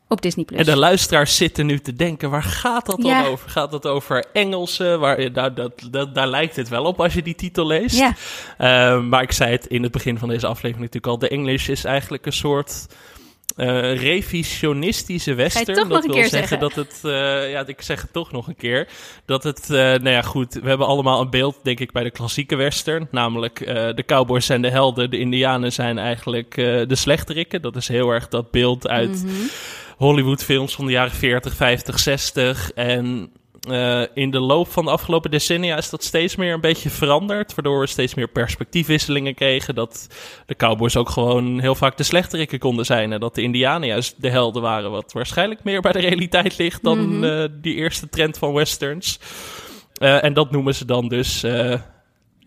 op Disney+. En de luisteraars zitten nu te denken, waar gaat dat dan over? Gaat het over Engelse? Waar, nou, dat, dat, daar lijkt het wel op als je die titel leest. Ja. Eh, maar ik zei het in het begin van deze aflevering natuurlijk al. De English is eigenlijk een soort eh, revisionistische western. dat wil zeggen, zeggen? dat het... eh, ja, ik zeg het toch nog een keer. Dat het... eh, nou ja, goed. We hebben allemaal een beeld, denk ik, bij de klassieke western. Namelijk, eh, de cowboys zijn de helden. De indianen zijn eigenlijk eh, de slechterikken. Dat is heel erg dat beeld uit... Mhm. Hollywoodfilms van de jaren 40, 50, 60. En eh, in de loop van de afgelopen decennia is dat steeds meer een beetje veranderd. Waardoor we steeds meer perspectiefwisselingen kregen. Dat de cowboys ook gewoon heel vaak de slechterikken konden zijn. En dat de indianen juist de helden waren. Wat waarschijnlijk meer bij de realiteit ligt dan eh, die eerste trend van westerns. Eh, en dat noemen ze dan dus... eh,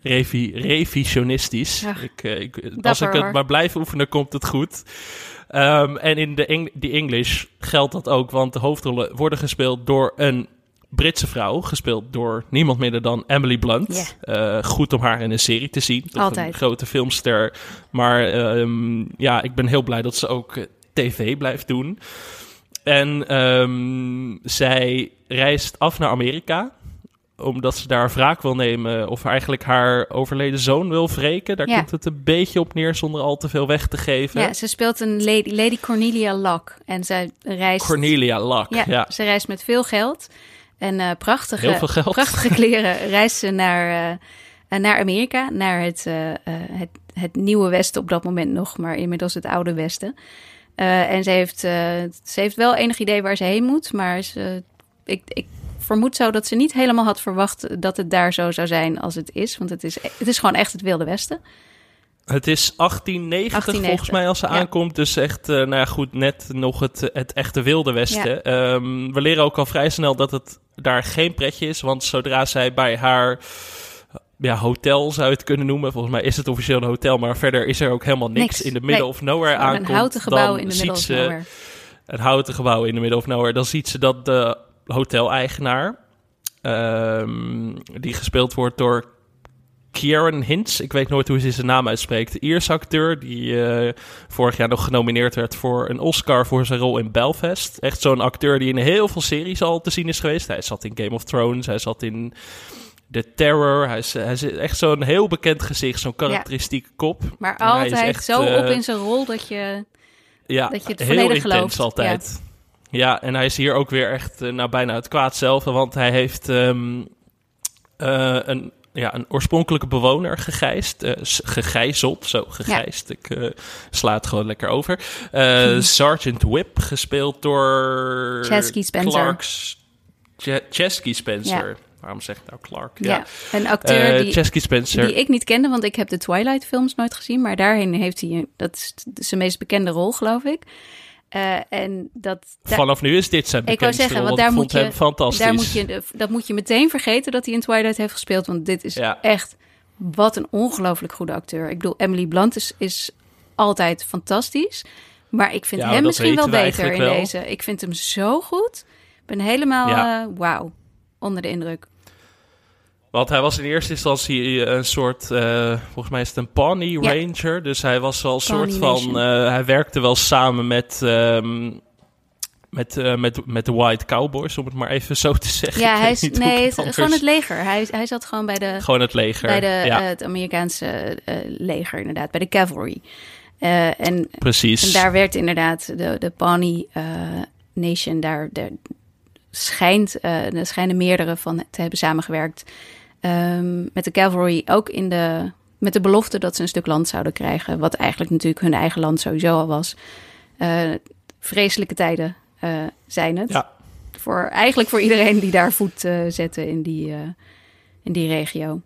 revi revisionistisch. Ik, ik, als ik het maar blijf oefenen, komt het goed. Ehm, en in de Eng die English geldt dat ook, want de hoofdrollen worden gespeeld door een Britse vrouw, gespeeld door niemand minder dan Emily Blunt. Eh, goed om haar in een serie te zien. Toch Altijd. Een grote filmster. Maar ehm, ja, ik ben heel blij dat ze ook eh, tv blijft doen. En ehm, zij reist af naar Amerika omdat ze daar wraak wil nemen of eigenlijk haar overleden zoon wil wreken. Daar Ja. komt het een beetje op neer zonder al te veel weg te geven. Ja, ze speelt een lady, lady Cornelia Locke. En zij reist... Cornelia Luck, Ja, ja. ze reist met veel geld en eh, prachtige, Heel veel geld. prachtige [LAUGHS] kleren. Reist ze naar, eh, naar Amerika, naar het, het, het nieuwe Westen op dat moment nog, maar inmiddels het oude Westen. En ze heeft, ze heeft wel enig idee waar ze heen moet, maar ze, ik, ik vermoed zo dat ze niet helemaal had verwacht dat het daar zo zou zijn als het is. Want het is, het is gewoon echt het Wilde Westen. Het is 1890, 1890, volgens mij als ze ja. aankomt. Dus echt, eh, nou ja, goed, net nog het, het echte wilde westen. Ehm, we leren ook al vrij snel dat het daar geen pretje is. Want zodra zij bij haar ja, hotel zou je het kunnen noemen. Volgens mij is het officieel een hotel. Maar verder is er ook helemaal niks, Niks. in de middle Nee. of nowhere aankomt. een houten gebouw in de middle of nowhere. een houten gebouw in de middle of nowhere. Dan ziet ze dat de hoteleigenaar, ehm, die gespeeld wordt door Kieran Hintz, ik weet nooit hoe ze zijn naam uitspreekt, de Ierse acteur die eh, vorig jaar nog genomineerd werd voor een Oscar voor zijn rol in Belfast. Echt zo'n acteur die in heel veel series al te zien is geweest. Hij zat in Game of Thrones, hij zat in The Terror. Hij is, hij is echt zo'n heel bekend gezicht, zo'n karakteristieke kop. Maar En hij is altijd echt, zo eh, op in zijn rol dat je... ja, Dat je het volledig gelooft, altijd. Ja. En hij is hier ook weer echt eh, nou, bijna het kwaad zelf. Want hij heeft ehm, eh, een, ja, een oorspronkelijke bewoner gegijst. eh, gegijzeld, zo gegijst. Ik eh, sla het gewoon lekker over. Eh, [LAUGHS] Sergeant Whip, gespeeld door... Chesky Spencer. Clark's, Ch- Chesky Spencer. Ja. Waarom zeg ik nou Clark? Ja, een acteur die, Chesky Spencer. die ik niet kende, want ik heb de Twilight films nooit gezien. Maar daarin heeft hij, dat is zijn meest bekende rol, geloof ik. Eh, en dat, Vanaf nu is dit zijn ik wou zeggen, rol, want ik daar moet, je, daar moet je, dat moet je meteen vergeten dat hij in Twilight heeft gespeeld. Want dit is Ja. echt, wat een ongelooflijk goede acteur. Ik bedoel, Emily Blunt is, is altijd fantastisch. Maar ik vind Ja, hem misschien wel beter in wel. deze. Ik vind hem zo goed. Ik ben helemaal, Ja. eh, wauw, onder de indruk. Want hij was in eerste instantie een soort, eh, volgens mij is het een Pawnee Ja. Ranger. Dus hij was wel een soort van, eh, hij werkte wel samen met, ehm, met, eh, met, met de White Cowboys, om het maar even zo te zeggen. Ja, hij is, nee, het anders- gewoon het leger. Hij, hij zat gewoon bij de, Gewoon het leger. bij de, ja, eh, het Amerikaanse eh, leger, inderdaad, bij de cavalry. Eh, en, precies. en daar werd inderdaad de, de Pawnee eh, Nation, daar, daar schijnt, eh er schijnen meerdere van te hebben samengewerkt ehm, met de cavalry, ook in de, met de belofte dat ze een stuk land zouden krijgen, wat eigenlijk natuurlijk hun eigen land sowieso al was. Eh, vreselijke tijden eh, zijn het. Ja. Voor, eigenlijk voor iedereen die daar voet eh, zette in die, in die regio.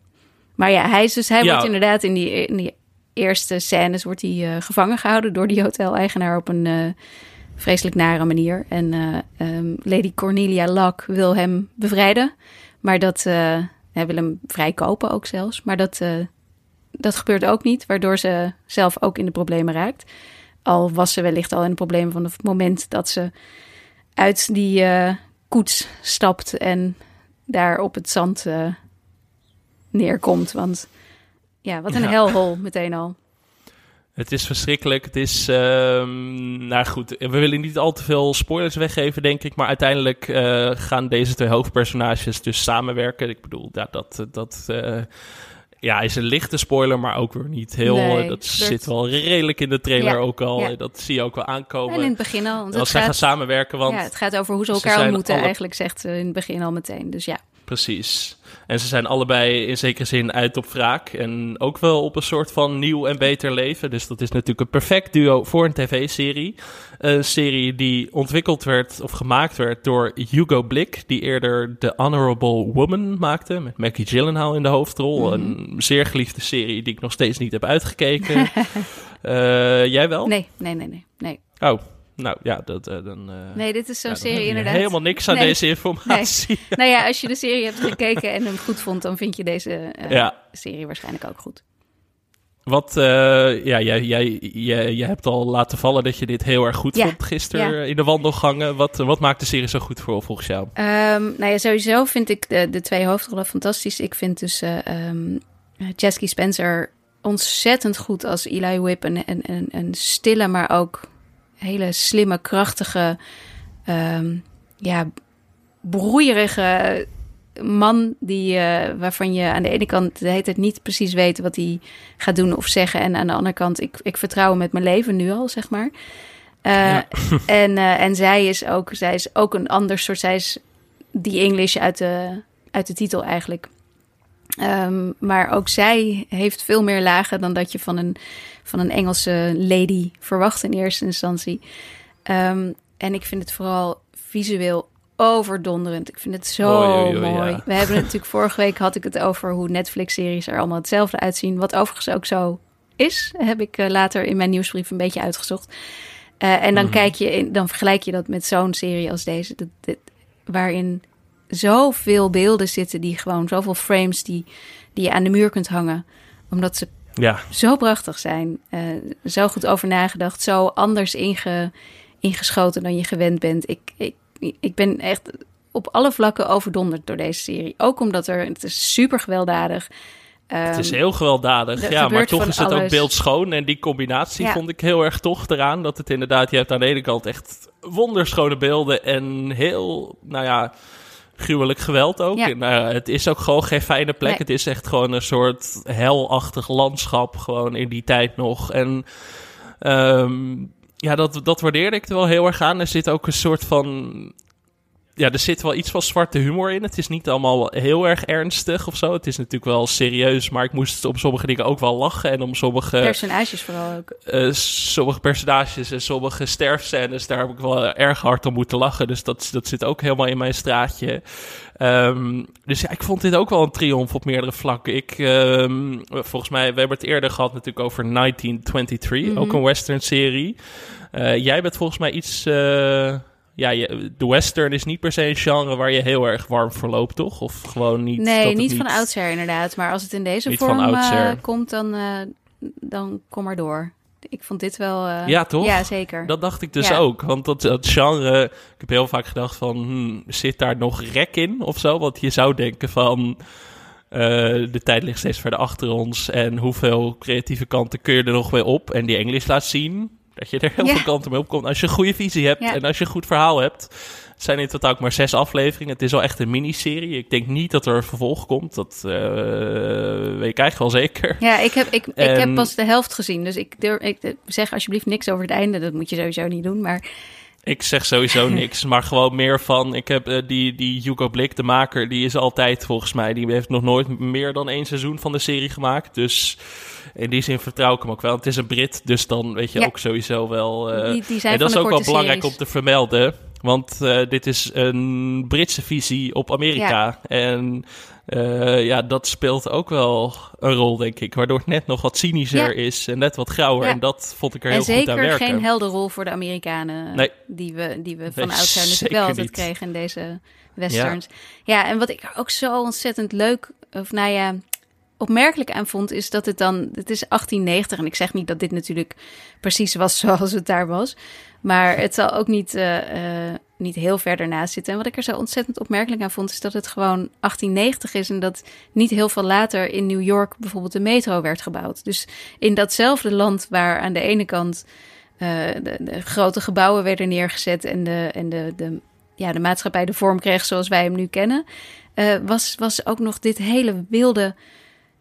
Maar ja, hij, is dus, hij Ja. wordt inderdaad in die, in die eerste scènes wordt hij, gevangen gehouden door die hoteleigenaar op een, vreselijk nare manier. En eh, ehm, Lady Cornelia Locke wil hem bevrijden. Maar dat... hij wil hem vrijkopen ook zelfs. Maar dat, eh, dat gebeurt ook niet. Waardoor ze zelf ook in de problemen raakt. Al was ze wellicht al in de problemen van het moment dat ze uit die eh, koets stapt en daar op het zand eh, neerkomt. Want ja, wat een Ja. helhol meteen al. Het is verschrikkelijk. Het is, ehm, nou goed, we willen niet al te veel spoilers weggeven, denk ik. Maar uiteindelijk eh, gaan deze twee hoofdpersonages dus samenwerken. Ik bedoel, ja, dat, dat eh, ja, is een lichte spoiler, maar ook weer niet heel. Nee, eh, dat zit wel redelijk in de trailer Ja, ook al. ja. Dat zie je ook wel aankomen. En in het begin al. Want Als zij gaan samenwerken, want ja, het gaat over hoe ze ze elkaar ontmoeten alle- eigenlijk, zegt ze in het begin al meteen. Dus ja. Precies. En ze zijn allebei in zekere zin uit op wraak. En ook wel op een soort van nieuw en beter leven. Dus dat is natuurlijk een perfect duo voor een tv-serie. Een serie die ontwikkeld werd of gemaakt werd door Hugo Blick. Die eerder The Honorable Woman maakte. Met Maggie Gyllenhaal in de hoofdrol. Een zeer geliefde serie die ik nog steeds niet heb uitgekeken. [LAUGHS] Eh, jij wel? Nee, nee, nee, nee. Nee, Oh, nou ja, dat, eh, dan... eh, nee dit is zo'n ja, serie inderdaad. Helemaal niks aan Nee. deze informatie. [LAUGHS] nou ja, als je de serie hebt gekeken en hem goed vond, dan vind je deze eh, Ja. serie waarschijnlijk ook goed. Wat, ja, jij, jij, jij, jij hebt al laten vallen dat je dit heel erg goed Ja, vond gisteren in de wandelgangen. Wat, wat maakt de serie zo goed voor volgens jou? Ehm, nou ja, sowieso vind ik de, de twee hoofdrollen fantastisch. Ik vind dus eh ehm Chesky Spencer ontzettend goed als Eli Whip. Een, een, een, een stille, maar ook hele slimme, krachtige, ehm, ja, broeierige man die, eh, waarvan je aan de ene kant de hele tijd niet precies weet wat hij gaat doen of zeggen. En aan de andere kant, ik, ik vertrouw hem met mijn leven nu al, zeg maar. Eh, Ja. [LAUGHS] en, eh, en zij is ook, zij is ook een ander soort, zij is die English uit de, uit de titel eigenlijk. Ehm, maar ook zij heeft veel meer lagen dan dat je van een, van een Engelse lady verwacht in eerste instantie. Ehm, en ik vind het vooral visueel overdonderend. Ik vind het zo mooi. ja. We hebben het natuurlijk [LAUGHS] vorige week had ik het over hoe Netflix-series er allemaal hetzelfde uitzien. Wat overigens ook zo is, heb ik eh, later in mijn nieuwsbrief een beetje uitgezocht. Eh, en dan Mhm. kijk je, in, dan vergelijk je dat met zo'n serie als deze, dat, dat- waarin zoveel beelden zitten die gewoon zoveel frames die, die je aan de muur kunt hangen, omdat ze Ja, zo prachtig zijn, eh, zo goed over nagedacht, zo anders inge, ingeschoten dan je gewend bent. Ik, ik, ik ben echt op alle vlakken overdonderd door deze serie. Ook omdat er, het is super gewelddadig. het is Ehm, heel gewelddadig. Ja, maar toch is het ook beeldschoon. En die combinatie Ja. vond ik heel erg tof eraan. Dat het inderdaad, je hebt aan de ene kant echt wonderschone beelden en heel, nou ja, gruwelijk geweld ook. Ja. En, nou het is ook gewoon geen fijne plek. Nee. Het is echt gewoon een soort helachtig landschap, gewoon in die tijd nog. En ehm, ja, dat, dat waardeerde ik er wel heel erg aan. Er zit ook een soort van ja, er zit wel iets van zwarte humor in. Het is niet allemaal heel erg ernstig of zo. Het is natuurlijk wel serieus, maar ik moest om sommige dingen ook wel lachen. En om sommige, personages vooral ook. eh, sommige personages en sommige sterfscènes, daar heb ik wel erg hard om moeten lachen. Dus dat, dat zit ook helemaal in mijn straatje. Ehm, dus ja, ik vond dit ook wel een triomf op meerdere vlakken. Ik, ehm, volgens mij, we hebben het eerder gehad natuurlijk over 1923, Mhm. ook een western serie. Eh, jij bent volgens mij iets... eh, ja, je, de western is niet per se een genre waar je heel erg warm voor loopt, toch? Of gewoon niet... Nee, niet van oudsher inderdaad. Maar als het in deze vorm oudsher. komt, dan, eh, dan kom maar door. Ik vond dit wel... eh, Ja, toch? Ja, zeker. Dat dacht ik dus Ja. ook. Want dat, dat genre, ik heb heel vaak gedacht van, hmm, zit daar nog rek in of zo? Want je zou denken van, de tijd ligt steeds verder achter ons. En hoeveel creatieve kanten kun je er nog weer op? En die Engels laat zien dat je er heel veel kanten mee opkomt. Als je een goede visie hebt en als je een goed verhaal hebt. Het zijn in totaal ook maar zes afleveringen. Het is wel echt een miniserie. Ik denk niet dat er een vervolg komt. Dat eh, weet ik eigenlijk wel zeker. Ja, ik heb, ik, ik heb pas de helft gezien. Dus ik, durf, ik zeg alsjeblieft niks over het einde. Dat moet je sowieso niet doen. Maar Ik zeg sowieso [LAUGHS] niks, maar gewoon meer van... Ik heb eh, die, die Hugo Blick, de maker, die is altijd volgens mij... Die heeft nog nooit meer dan één seizoen van de serie gemaakt. Dus in die zin vertrouw ik hem ook wel. Het is een Brit, dus dan weet je Ja. ook sowieso wel... eh, die, en dat is ook wel belangrijk series. om te vermelden. Want eh, dit is een Britse visie op Amerika. En eh, ja, dat speelt ook wel een rol, denk ik. Waardoor het net nog wat cynischer Ja. is en net wat grauwer. Ja. En dat vond ik er En heel goed aan zeker werken. geen helderrol voor de Amerikanen Nee. die we, die we Nee, van oudsher natuurlijk zeker wel altijd niet. kregen in deze westerns. Ja. en wat ik ook zo ontzettend leuk, of nou ja, opmerkelijk aan vond, is dat het dan, het is 1890 en ik zeg niet dat dit natuurlijk precies was [LAUGHS] zoals het daar was, maar het zal ook niet, eh, eh, niet heel ver daarnaast zitten. En wat ik er zo ontzettend opmerkelijk aan vond, is dat het gewoon 1890 is en dat niet heel veel later in New York bijvoorbeeld de metro werd gebouwd. Dus in datzelfde land waar aan de ene kant eh, de, de grote gebouwen werden neergezet en de, en de, de, ja, de maatschappij de vorm kreeg zoals wij hem nu kennen, was, was ook nog dit hele wilde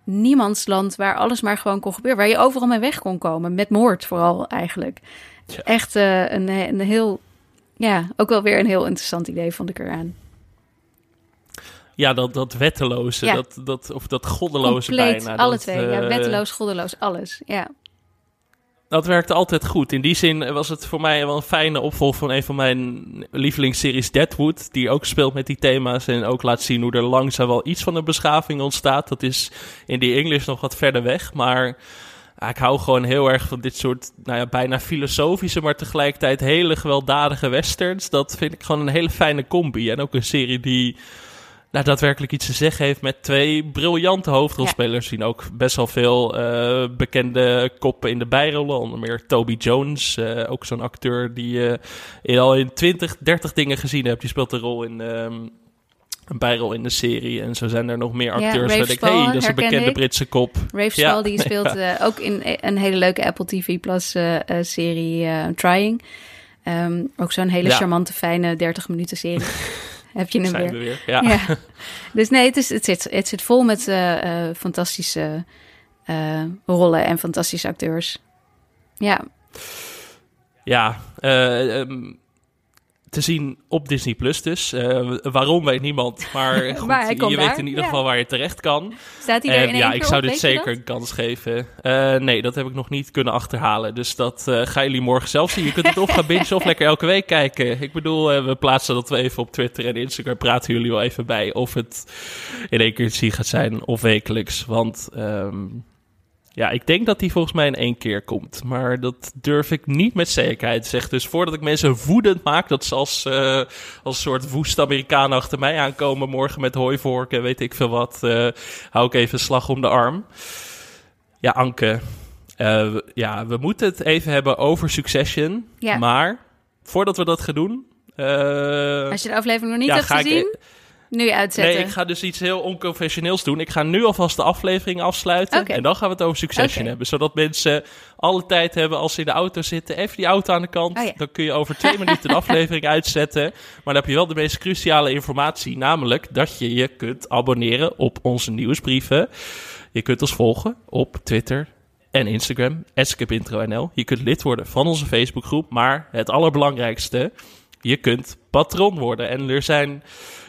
niemandsland waar alles maar gewoon kon gebeuren. Waar je overal mee weg kon komen. Met moord vooral eigenlijk. Ja. Echt eh, een, een heel, ja, ook wel weer een heel interessant idee vond ik eraan. Ja, dat, dat wetteloze, Ja. dat, dat, of dat goddeloze Compleet, bijna. alle dat, twee. ja, eh, wetteloos, goddeloos, alles. Ja. Dat werkte altijd goed. In die zin was het voor mij wel een fijne opvolger van een van mijn lievelingsseries Deadwood. Die ook speelt met die thema's en ook laat zien hoe er langzaam wel iets van een beschaving ontstaat. Dat is in die English nog wat verder weg. Maar ja, ik hou gewoon heel erg van dit soort nou ja, bijna filosofische, maar tegelijkertijd hele gewelddadige westerns. Dat vind ik gewoon een hele fijne combi. En ook een serie die nou, daadwerkelijk iets te zeggen heeft met twee briljante hoofdrolspelers. Zien ook best wel veel eh, bekende koppen in de bijrollen. Onder meer Toby Jones, eh, ook zo'n acteur die je al in 20, 30 dingen gezien hebt. Die speelt een rol in ehm, een bijrol in de serie. En zo zijn er nog meer Ja, acteurs. Waar ik hey, dat is een bekende ik. Britse kop. Rafe Ja, Spall, die speelt [LAUGHS] eh, ook in een hele leuke Apple TV Plus eh, eh, serie eh, Trying. Ehm, ook zo'n hele Ja. charmante, fijne 30 minuten serie. [LAUGHS] Heb je hem Zijn weer. we weer. Ja. Ja. [LAUGHS] Dus nee, het, is, het, zit, het zit vol met eh, eh, fantastische eh, rollen en fantastische acteurs. Ja, Ja, eh, ehm, te zien op Disney Plus dus. Eh, waarom weet niemand, maar [LAUGHS] goed, Maar je weet daar, in ieder ja. geval waar je terecht kan. staat hij er in ja, ik zou dit zeker dat? een kans geven. Eh, nee, dat heb ik nog niet kunnen achterhalen. Dus dat eh gaan jullie morgen zelf zien. Je kunt het of gaan bingen of [LAUGHS] lekker elke week kijken. Ik bedoel, we plaatsen dat we even op Twitter en Instagram. Praten jullie wel even bij of het in één keer te zien gaat zijn of wekelijks. Want ehm, ja, ik denk dat die volgens mij in één keer komt. Maar dat durf ik niet met zekerheid te zeggen. Dus voordat ik mensen woedend maak, dat ze als, eh, als soort woest Amerikanen achter mij aankomen morgen met hooivorken, weet ik veel wat, eh, hou ik even slag om de arm. Ja, Anke, eh, ja, we moeten het even hebben over Succession. Ja. Maar voordat we dat gaan doen... Als je de aflevering nog niet ja, hebt ik- gezien, nu uitzetten. Nee, ik ga dus iets heel onconventioneels doen. Ik ga nu alvast de aflevering afsluiten. En dan gaan we het over Succession hebben. Zodat mensen alle tijd hebben als ze in de auto zitten. Even die auto aan de kant. Oh ja. Dan kun je over [LAUGHS] twee minuten de aflevering uitzetten. Maar dan heb je wel de meest cruciale informatie. Namelijk dat je je kunt abonneren op onze nieuwsbrieven. Je kunt ons volgen op Twitter en Instagram. @skipintro.nl. Je kunt lid worden van onze Facebookgroep. Maar het allerbelangrijkste... Je kunt patron worden. En er zijn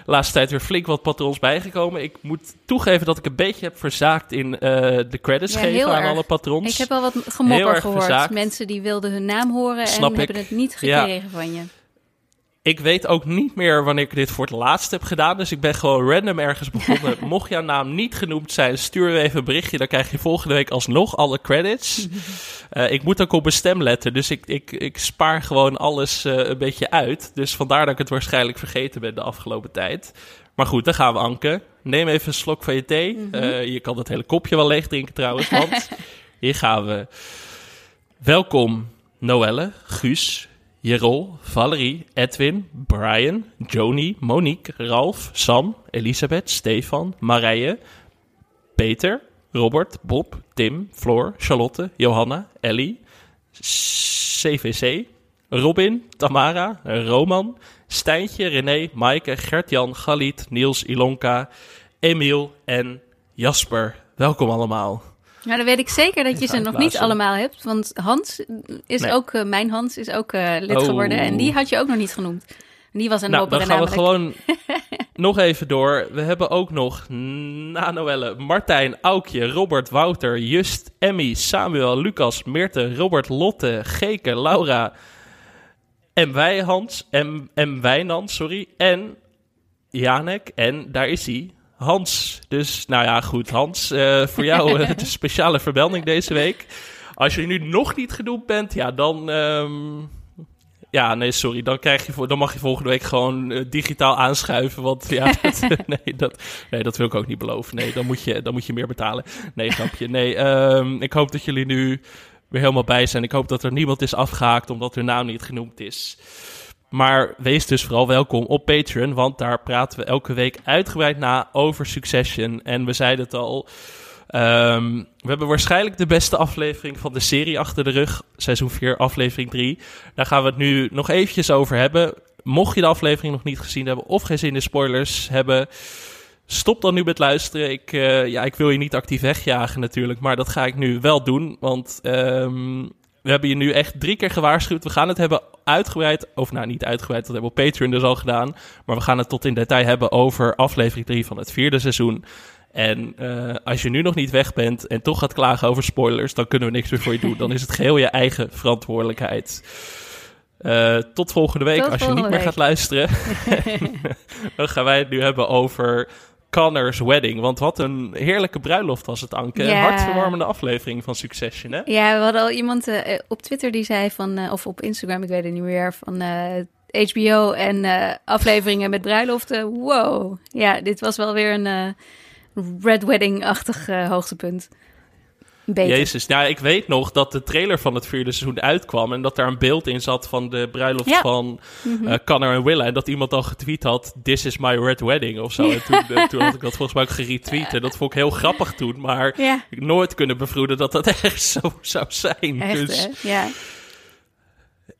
de laatste tijd weer flink wat patrons bijgekomen. Ik moet toegeven dat ik een beetje heb verzaakt in eh, de credits Ja, geven aan erg. alle patrons. Ik heb wel wat gemopper gehoord. verzaakt. Mensen die wilden hun naam horen Snap en ik. hebben het niet Ja. gekregen van je. Ik weet ook niet meer wanneer ik dit voor het laatst heb gedaan. Dus ik ben gewoon random ergens begonnen. [LAUGHS] Mocht jouw naam niet genoemd zijn, stuur even een berichtje. Dan krijg je volgende week alsnog alle credits. [LAUGHS] Eh, ik moet ook op mijn stem letten. Dus ik, ik, ik spaar gewoon alles eh, een beetje uit. Dus vandaar dat ik het waarschijnlijk vergeten ben de afgelopen tijd. Maar goed, dan gaan we Anke. Neem even een slok van je thee. Eh, je kan het hele kopje wel leeg drinken trouwens. Want [LAUGHS] hier gaan we. Welkom Noelle, Guus, Jerol, Valerie, Edwin, Brian, Joni, Monique, Ralf, Sam, Elisabeth, Stefan, Marije, Peter, Robert, Bob, Tim, Floor, Charlotte, Johanna, Ellie, CVC, Robin, Tamara, Roman, Stijntje, René, Maaike, Gert-Jan, Galit, Niels, Ilonka, Emiel en Jasper. Welkom allemaal. Nou, dan weet ik zeker dat je ze nog niet allemaal hebt. Want Hans is Nee. ook, eh, mijn Hans is ook eh, lid Oh. geworden. En die had je ook nog niet genoemd. En die was een Nou, dan gaan we gewoon [LAUGHS] nog even door. We hebben ook nog na Noelle, Martijn, Aukje, Robert, Wouter, Just, Emmy, Samuel, Lucas, Meerte, Robert, Lotte, Geke, Laura, En wij, Hans. En, en wij, Nan, sorry. En Janek. En daar is hij. Hans. Dus, nou ja, goed. Hans, uh, voor jou uh, de [LAUGHS] speciale vermelding deze week. Als je nu nog niet genoemd bent, ja, dan... Um, ja, nee, sorry. Dan, krijg je, dan mag je volgende week gewoon uh, digitaal aanschuiven. Want ja, [LAUGHS] dat, [LAUGHS] nee, dat, nee, dat wil ik ook niet beloven. Nee, dan moet je, dan moet je meer betalen. Nee, grapje. Nee, um, ik hoop dat jullie nu weer helemaal bij zijn. Ik hoop dat er niemand is afgehaakt omdat hun naam niet genoemd is. Maar wees dus vooral welkom op Patreon, want daar praten we elke week uitgebreid na over Succession. En we zeiden het al, um, we hebben waarschijnlijk de beste aflevering van de serie achter de rug. Seizoen 4, aflevering 3. Daar gaan we het nu nog eventjes over hebben. Mocht je de aflevering nog niet gezien hebben of geen zin in spoilers hebben... Stop dan nu met luisteren. Ik, uh, ja, ik wil je niet actief wegjagen natuurlijk, maar dat ga ik nu wel doen. Want um, we hebben je nu echt drie keer gewaarschuwd. We gaan het hebben uitgebreid, of nou niet uitgebreid, dat hebben we op Patreon dus al gedaan. Maar we gaan het tot in detail hebben over aflevering 3 van het vierde seizoen. En uh, als je nu nog niet weg bent en toch gaat klagen over spoilers, dan kunnen we niks meer voor je doen. Dan is het geheel je eigen verantwoordelijkheid. Uh, tot volgende week, Tot als je niet meer gaat luisteren. [LAUGHS] dan gaan wij het nu hebben over Connor's Wedding. Want wat een heerlijke bruiloft was het, Anke. Een hartverwarmende aflevering van Succession, hè? Ja, we hadden al iemand eh, op Twitter die zei van, eh, of op Instagram, ik weet het niet meer, van eh, HBO en eh, afleveringen met bruiloften. Wow. Ja, dit was wel weer een eh, Red Wedding-achtig eh, hoogtepunt. Beter. Jezus, nou, ik weet nog dat de trailer van het vierde seizoen uitkwam en dat daar een beeld in zat van de bruiloft Ja. van eh, Connor en Willa. En dat iemand al getweet had, this is my red wedding of zo. En toen, eh, toen had ik dat volgens mij ook geretweet. En dat vond ik heel grappig toen, maar Ja, ik nooit kunnen bevroeden dat dat [LAUGHS] echt zo zou zijn. echt dus, hè? Ja.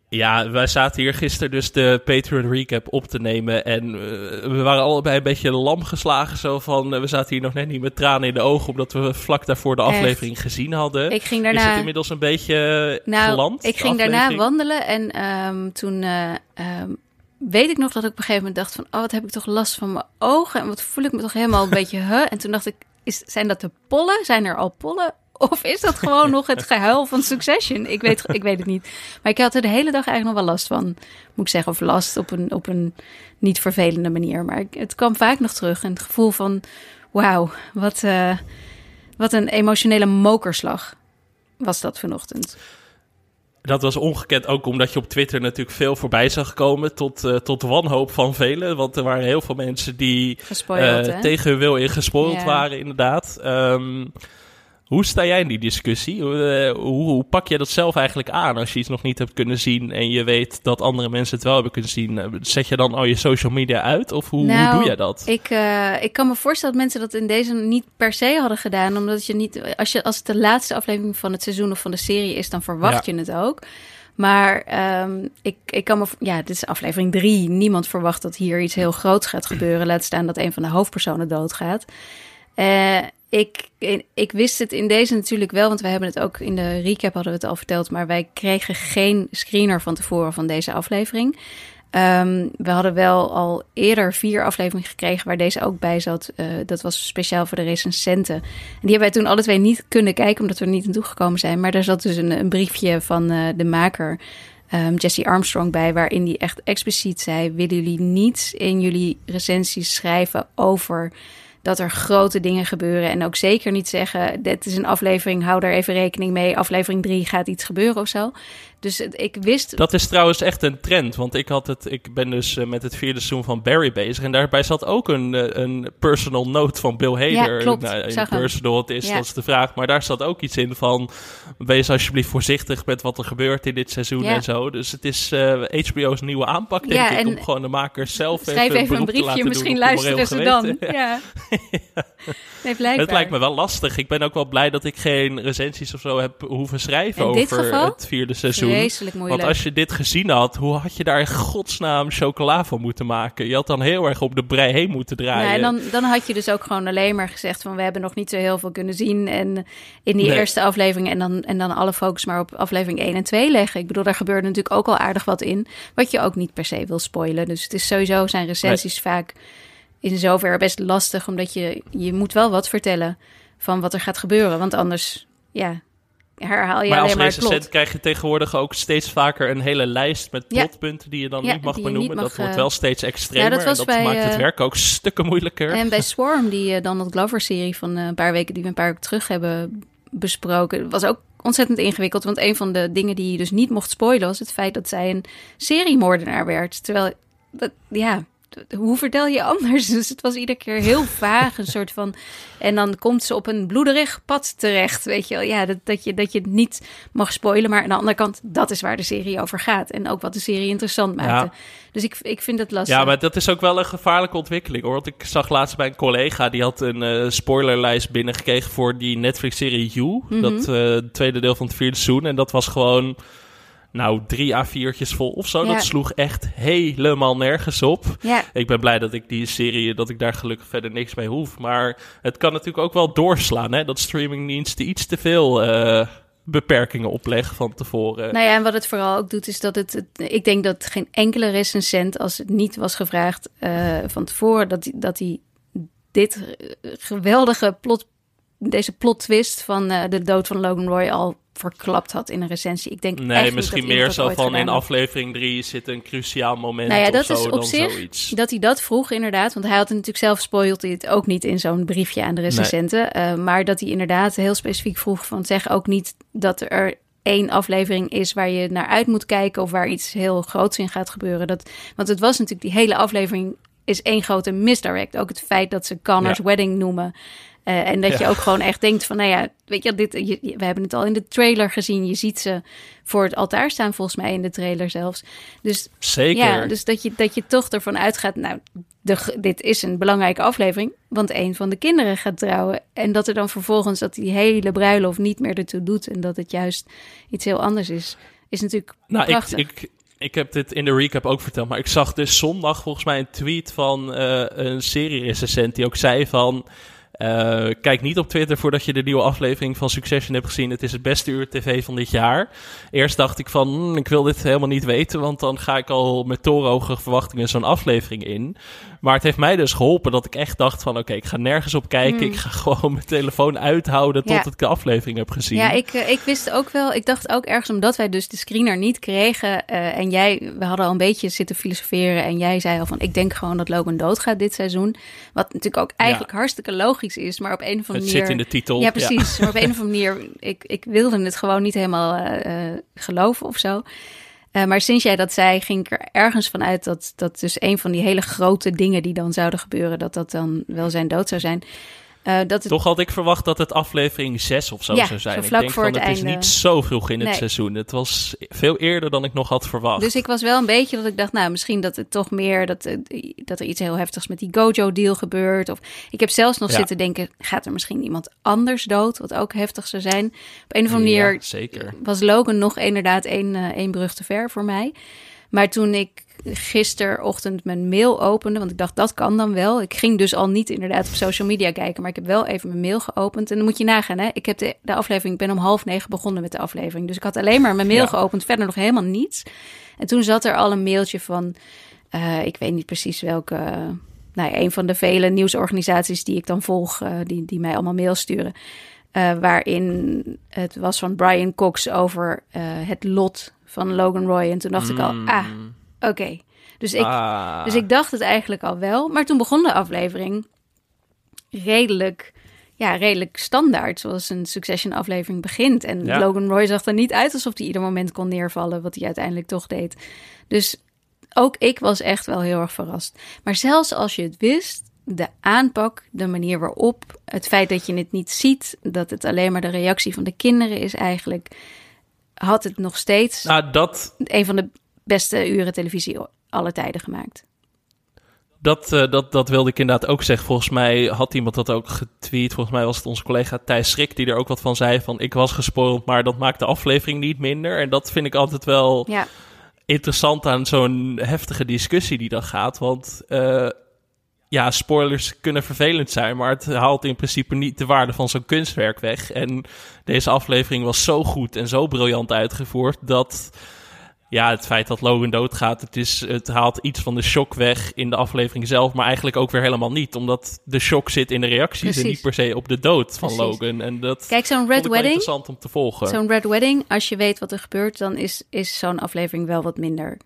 Ja, wij zaten hier gisteren dus de Patreon recap op te nemen. En eh, we waren allebei een beetje lam geslagen. Zo van, eh, we zaten hier nog net niet met tranen in de ogen, omdat we vlak daarvoor de Echt. aflevering gezien hadden. Ik ging Is het daarna... inmiddels een beetje eh, Nou, geland? ik ging daarna wandelen en ehm, toen eh, ehm, weet ik nog dat ik op een gegeven moment dacht van... oh, wat heb ik toch last van mijn ogen en wat voel ik me toch helemaal een [LAUGHS] beetje... Huh? En toen dacht ik, is, zijn dat de pollen? Zijn er al pollen? Of is dat gewoon nog het gehuil van Succession? Ik weet, ik weet het niet. Maar ik had er de hele dag eigenlijk nog wel last van. Moet ik zeggen, of last op een, op een niet vervelende manier. Maar het kwam vaak nog terug. En het gevoel van, wauw, wat, eh, wat een emotionele mokerslag was dat vanochtend. Dat was ongekend ook omdat je op Twitter natuurlijk veel voorbij zag komen. Tot, eh, tot wanhoop van velen. Want er waren heel veel mensen die eh, tegen hun wil in gespoild Ja. waren, inderdaad. Ehm, hoe sta jij in die discussie? Hoe, eh, hoe, hoe pak je dat zelf eigenlijk aan als je iets nog niet hebt kunnen zien en je weet dat andere mensen het wel hebben kunnen zien? Eh, Zet je dan al je social media uit of hoe, hoe Nou, doe jij dat? Ik, eh, ik kan me voorstellen dat mensen dat in deze niet per se hadden gedaan. Omdat je niet, als, je, als het de laatste aflevering van het seizoen of van de serie is, dan verwacht Ja. je het ook. Maar ehm, ik, ik kan me. Ja, dit is aflevering drie. Niemand verwacht dat hier iets heel groots gaat gebeuren. Laat staan dat een van de hoofdpersonen doodgaat. Eh, ik, ik wist het in deze natuurlijk wel, want we hebben het ook in de recap hadden we het al verteld. Maar wij kregen geen screener van tevoren van deze aflevering. Ehm, we hadden wel al eerder vier afleveringen gekregen waar deze ook bij zat. Eh, dat was speciaal voor de recensenten. En die hebben wij toen alle twee niet kunnen kijken, omdat we er niet aan toegekomen zijn. Maar daar zat dus een, een briefje van eh, de maker, ehm, Jesse Armstrong, bij. Waarin die echt expliciet zei: willen jullie niet in jullie recensies schrijven over dat er grote dingen gebeuren. En ook zeker niet zeggen, dit is een aflevering, hou daar even rekening mee. Aflevering 3 gaat iets gebeuren of zo. Dus ik wist... Dat is trouwens echt een trend, want ik, had het, ik ben dus eh, met het vierde seizoen van Barry bezig. En daarbij zat ook een, eh, een personal note van Bill Hader. Ja, klopt. Nou, zag personal het is, Ja. dat is de vraag. Maar daar zat ook iets in van, wees alsjeblieft voorzichtig met wat er gebeurt in dit seizoen Ja. en zo. Dus het is eh, HBO's nieuwe aanpak, denk Ja, ik, om gewoon de makers zelf Schrijf even een briefje, misschien luisteren ze dan. Ja. [LAUGHS] Nee, blijkbaar. Het lijkt me wel lastig. Ik ben ook wel blij dat ik geen recensies of zo heb hoeven schrijven over geval? het vierde seizoen. Vreselijk moeilijk. Want als je dit gezien had, hoe had je daar in godsnaam chocola van moeten maken? Je had dan heel erg op de brei heen moeten draaien. Ja, en dan, dan had je dus ook gewoon alleen maar gezegd van we hebben nog niet zo heel veel kunnen zien. En in die Nee. eerste aflevering en dan, en dan alle focus maar op aflevering 1 en 2 leggen. Ik bedoel, daar gebeurde natuurlijk ook al aardig wat in. Wat je ook niet per se wil spoilen. Dus het is sowieso zijn recensies vaak in zoverre best lastig. Omdat je, je moet wel wat vertellen van wat er gaat gebeuren. Want anders, ja, herhaal je maar als alleen maar het recensent krijg je tegenwoordig ook steeds vaker een hele lijst met Ja. plotpunten die je dan Ja, niet mag benoemen. niet mag, dat wordt eh, wel steeds extremer Ja, dat en dat bij, maakt het eh, werk ook stukken moeilijker. En bij [LAUGHS] Swarm, die eh, Donald Glover-serie van een paar weken die we een paar weken terug hebben besproken, was ook ontzettend ingewikkeld. Want een van de dingen die je dus niet mocht spoilen was het feit dat zij een seriemoordenaar werd. Terwijl, dat, ja, hoe vertel je anders? [LAUGHS] Dus het was iedere keer heel [LAUGHS] vaag, een soort van. En dan komt ze op een bloederig pad terecht, weet je wel. Ja, dat, dat, je, dat je het niet mag spoilen. Maar aan de andere kant, dat is waar de serie over gaat. En ook wat de serie interessant maakte. Dus ik, ik vind het lastig. Ja, maar dat is ook wel een gevaarlijke ontwikkeling hoor. Want ik zag laatst bij een collega die had een eh, spoilerlijst binnengekregen voor die Netflix-serie You. Mhm. Dat eh, tweede deel van het vierde seizoen. En dat was gewoon, nou, drie A4'tjes vol of zo. Ja. Dat sloeg echt helemaal nergens op. Ja, Ik ben blij dat ik die serie, dat ik daar gelukkig verder niks mee hoef. Maar het kan natuurlijk ook wel doorslaan, hè. Dat streamingdiensten iets te veel eh, beperkingen opleggen van tevoren. Nou ja, en wat het vooral ook doet, is dat het. het- ik denk dat geen enkele recensent, als het niet was gevraagd eh, van tevoren, dat, dat hij dit geweldige plot, deze plot twist van eh, de dood van Logan Roy al verklapt had in een recensie. Ik denk echt Nee, misschien meer zo van in aflevering 3 zit een cruciaal moment Nou ja, of dat zo, is op zich zoiets. dat hij dat vroeg inderdaad. Want hij had het natuurlijk zelf spoilt hij het ook niet in zo'n briefje aan de recensenten. Eh, maar dat hij inderdaad heel specifiek vroeg van zeg ook niet dat er één aflevering is waar je naar uit moet kijken of waar iets heel groots in gaat gebeuren. Dat, want het was natuurlijk die hele aflevering is één grote misdirect. Ook het feit dat ze Connor's Ja. wedding noemen. Eh, en dat je ook gewoon echt denkt van, nou ja, weet je, dit, je, we hebben het al in de trailer gezien. Je ziet ze voor het altaar staan, volgens mij in de trailer zelfs. Dus Zeker. ja, dus dat je, dat je toch ervan uitgaat, nou, de, dit is een belangrijke aflevering, want een van de kinderen gaat trouwen. En dat er dan vervolgens dat die hele bruiloft niet meer ertoe doet en dat het juist iets heel anders is, is natuurlijk Nou, ik, prachtig. ik, ik heb dit in de recap ook verteld, maar ik zag dus zondag volgens mij een tweet van eh, een serie-recensent die ook zei van... eh, kijk niet op Twitter voordat je de nieuwe aflevering van Succession hebt gezien. Het is het beste uur tv van dit jaar. Eerst dacht ik van, hm, ik wil dit helemaal niet weten, want dan ga ik al met torenhoge verwachtingen zo'n aflevering in. Maar het heeft mij dus geholpen dat ik echt dacht van, oké, ik ga nergens op kijken. Hmm. Ik ga [LAUGHS] gewoon mijn telefoon uithouden tot Ja. ik de aflevering heb gezien. Ja, ik, eh, ik wist ook wel. Ik dacht ook ergens omdat wij dus de screener niet kregen. eh, en jij, we hadden al een beetje zitten filosoferen. En jij zei al van: Ik denk gewoon dat Logan doodgaat dit seizoen. Wat natuurlijk ook eigenlijk hartstikke logisch is. Maar op een of andere het manier. zit in de titel. Ja, precies. Maar op een of [LAUGHS] andere manier, ik, ik wilde het gewoon niet helemaal eh, geloven of zo. Eh, maar sinds jij dat zei, ging ik er ergens van uit dat, dat dus een van die hele grote dingen die dan zouden gebeuren, dat dat dan wel zijn dood zou zijn. Eh, dat het, Toch had ik verwacht dat het aflevering 6 of zo Ja, zou zijn. zo ik vlak denk voor van, het het is einde. niet zo vroeg in het seizoen. Het was veel eerder dan ik nog had verwacht. Dus ik was wel een beetje dat ik dacht, nou, misschien dat het toch meer dat, eh, dat er iets heel heftigs met die Gojo-deal gebeurt. Of ik heb zelfs nog Ja. zitten denken, gaat er misschien iemand anders dood, wat ook heftig zou zijn. Op een of andere manier zeker. was Logan nog inderdaad één, eh, één brug te ver voor mij. Maar toen ik gisterochtend mijn mail opende, want ik dacht dat kan dan wel. Ik ging dus al niet inderdaad op social media kijken, maar ik heb wel even mijn mail geopend. En dan moet je nagaan, hè? ik heb de, de aflevering, ik ben om half negen begonnen met de aflevering. Dus ik had alleen maar mijn mail Ja. geopend, verder nog helemaal niets. En toen zat er al een mailtje van, eh, ik weet niet precies welke, nou een van de vele nieuwsorganisaties die ik dan volg, eh, die, die mij allemaal mails sturen. eh, waarin het was van Brian Cox over het lot van Logan Roy. En toen dacht ik al, ah, oké. Dus ik. Ah. dus ik dacht het eigenlijk al wel. Maar toen begon de aflevering redelijk, ja, redelijk standaard. Zoals een Succession aflevering begint. En Ja. Logan Roy zag er niet uit alsof hij ieder moment kon neervallen. Wat hij uiteindelijk toch deed. Dus ook ik was echt wel heel erg verrast. Maar zelfs als je het wist, de aanpak, de manier waarop, het feit dat je het niet ziet, dat het alleen maar de reactie van de kinderen is eigenlijk, had het nog steeds Nou, dat, een van de beste uren televisie aller tijden gemaakt. dat, eh, dat, dat wilde ik inderdaad ook zeggen. Volgens mij had iemand dat ook getweet. Volgens mij was het onze collega Thijs Schrik die er ook wat van zei. Van ik was gespoild, maar dat maakt de aflevering niet minder. En dat vind ik altijd wel Ja, interessant aan zo'n heftige discussie die dan gaat. Want eh, ja, spoilers kunnen vervelend zijn, maar het haalt in principe niet de waarde van zo'n kunstwerk weg. En deze aflevering was zo goed en zo briljant uitgevoerd dat ja, het feit dat Logan doodgaat, het, is, het haalt iets van de shock weg in de aflevering zelf, maar eigenlijk ook weer helemaal niet. Omdat de shock zit in de reacties en niet per se op de dood van Precies. Logan. En dat Kijk, zo'n Red Wedding, interessant om te volgen. zo'n Red Wedding, als je weet wat er gebeurt, dan is, is zo'n aflevering wel wat minder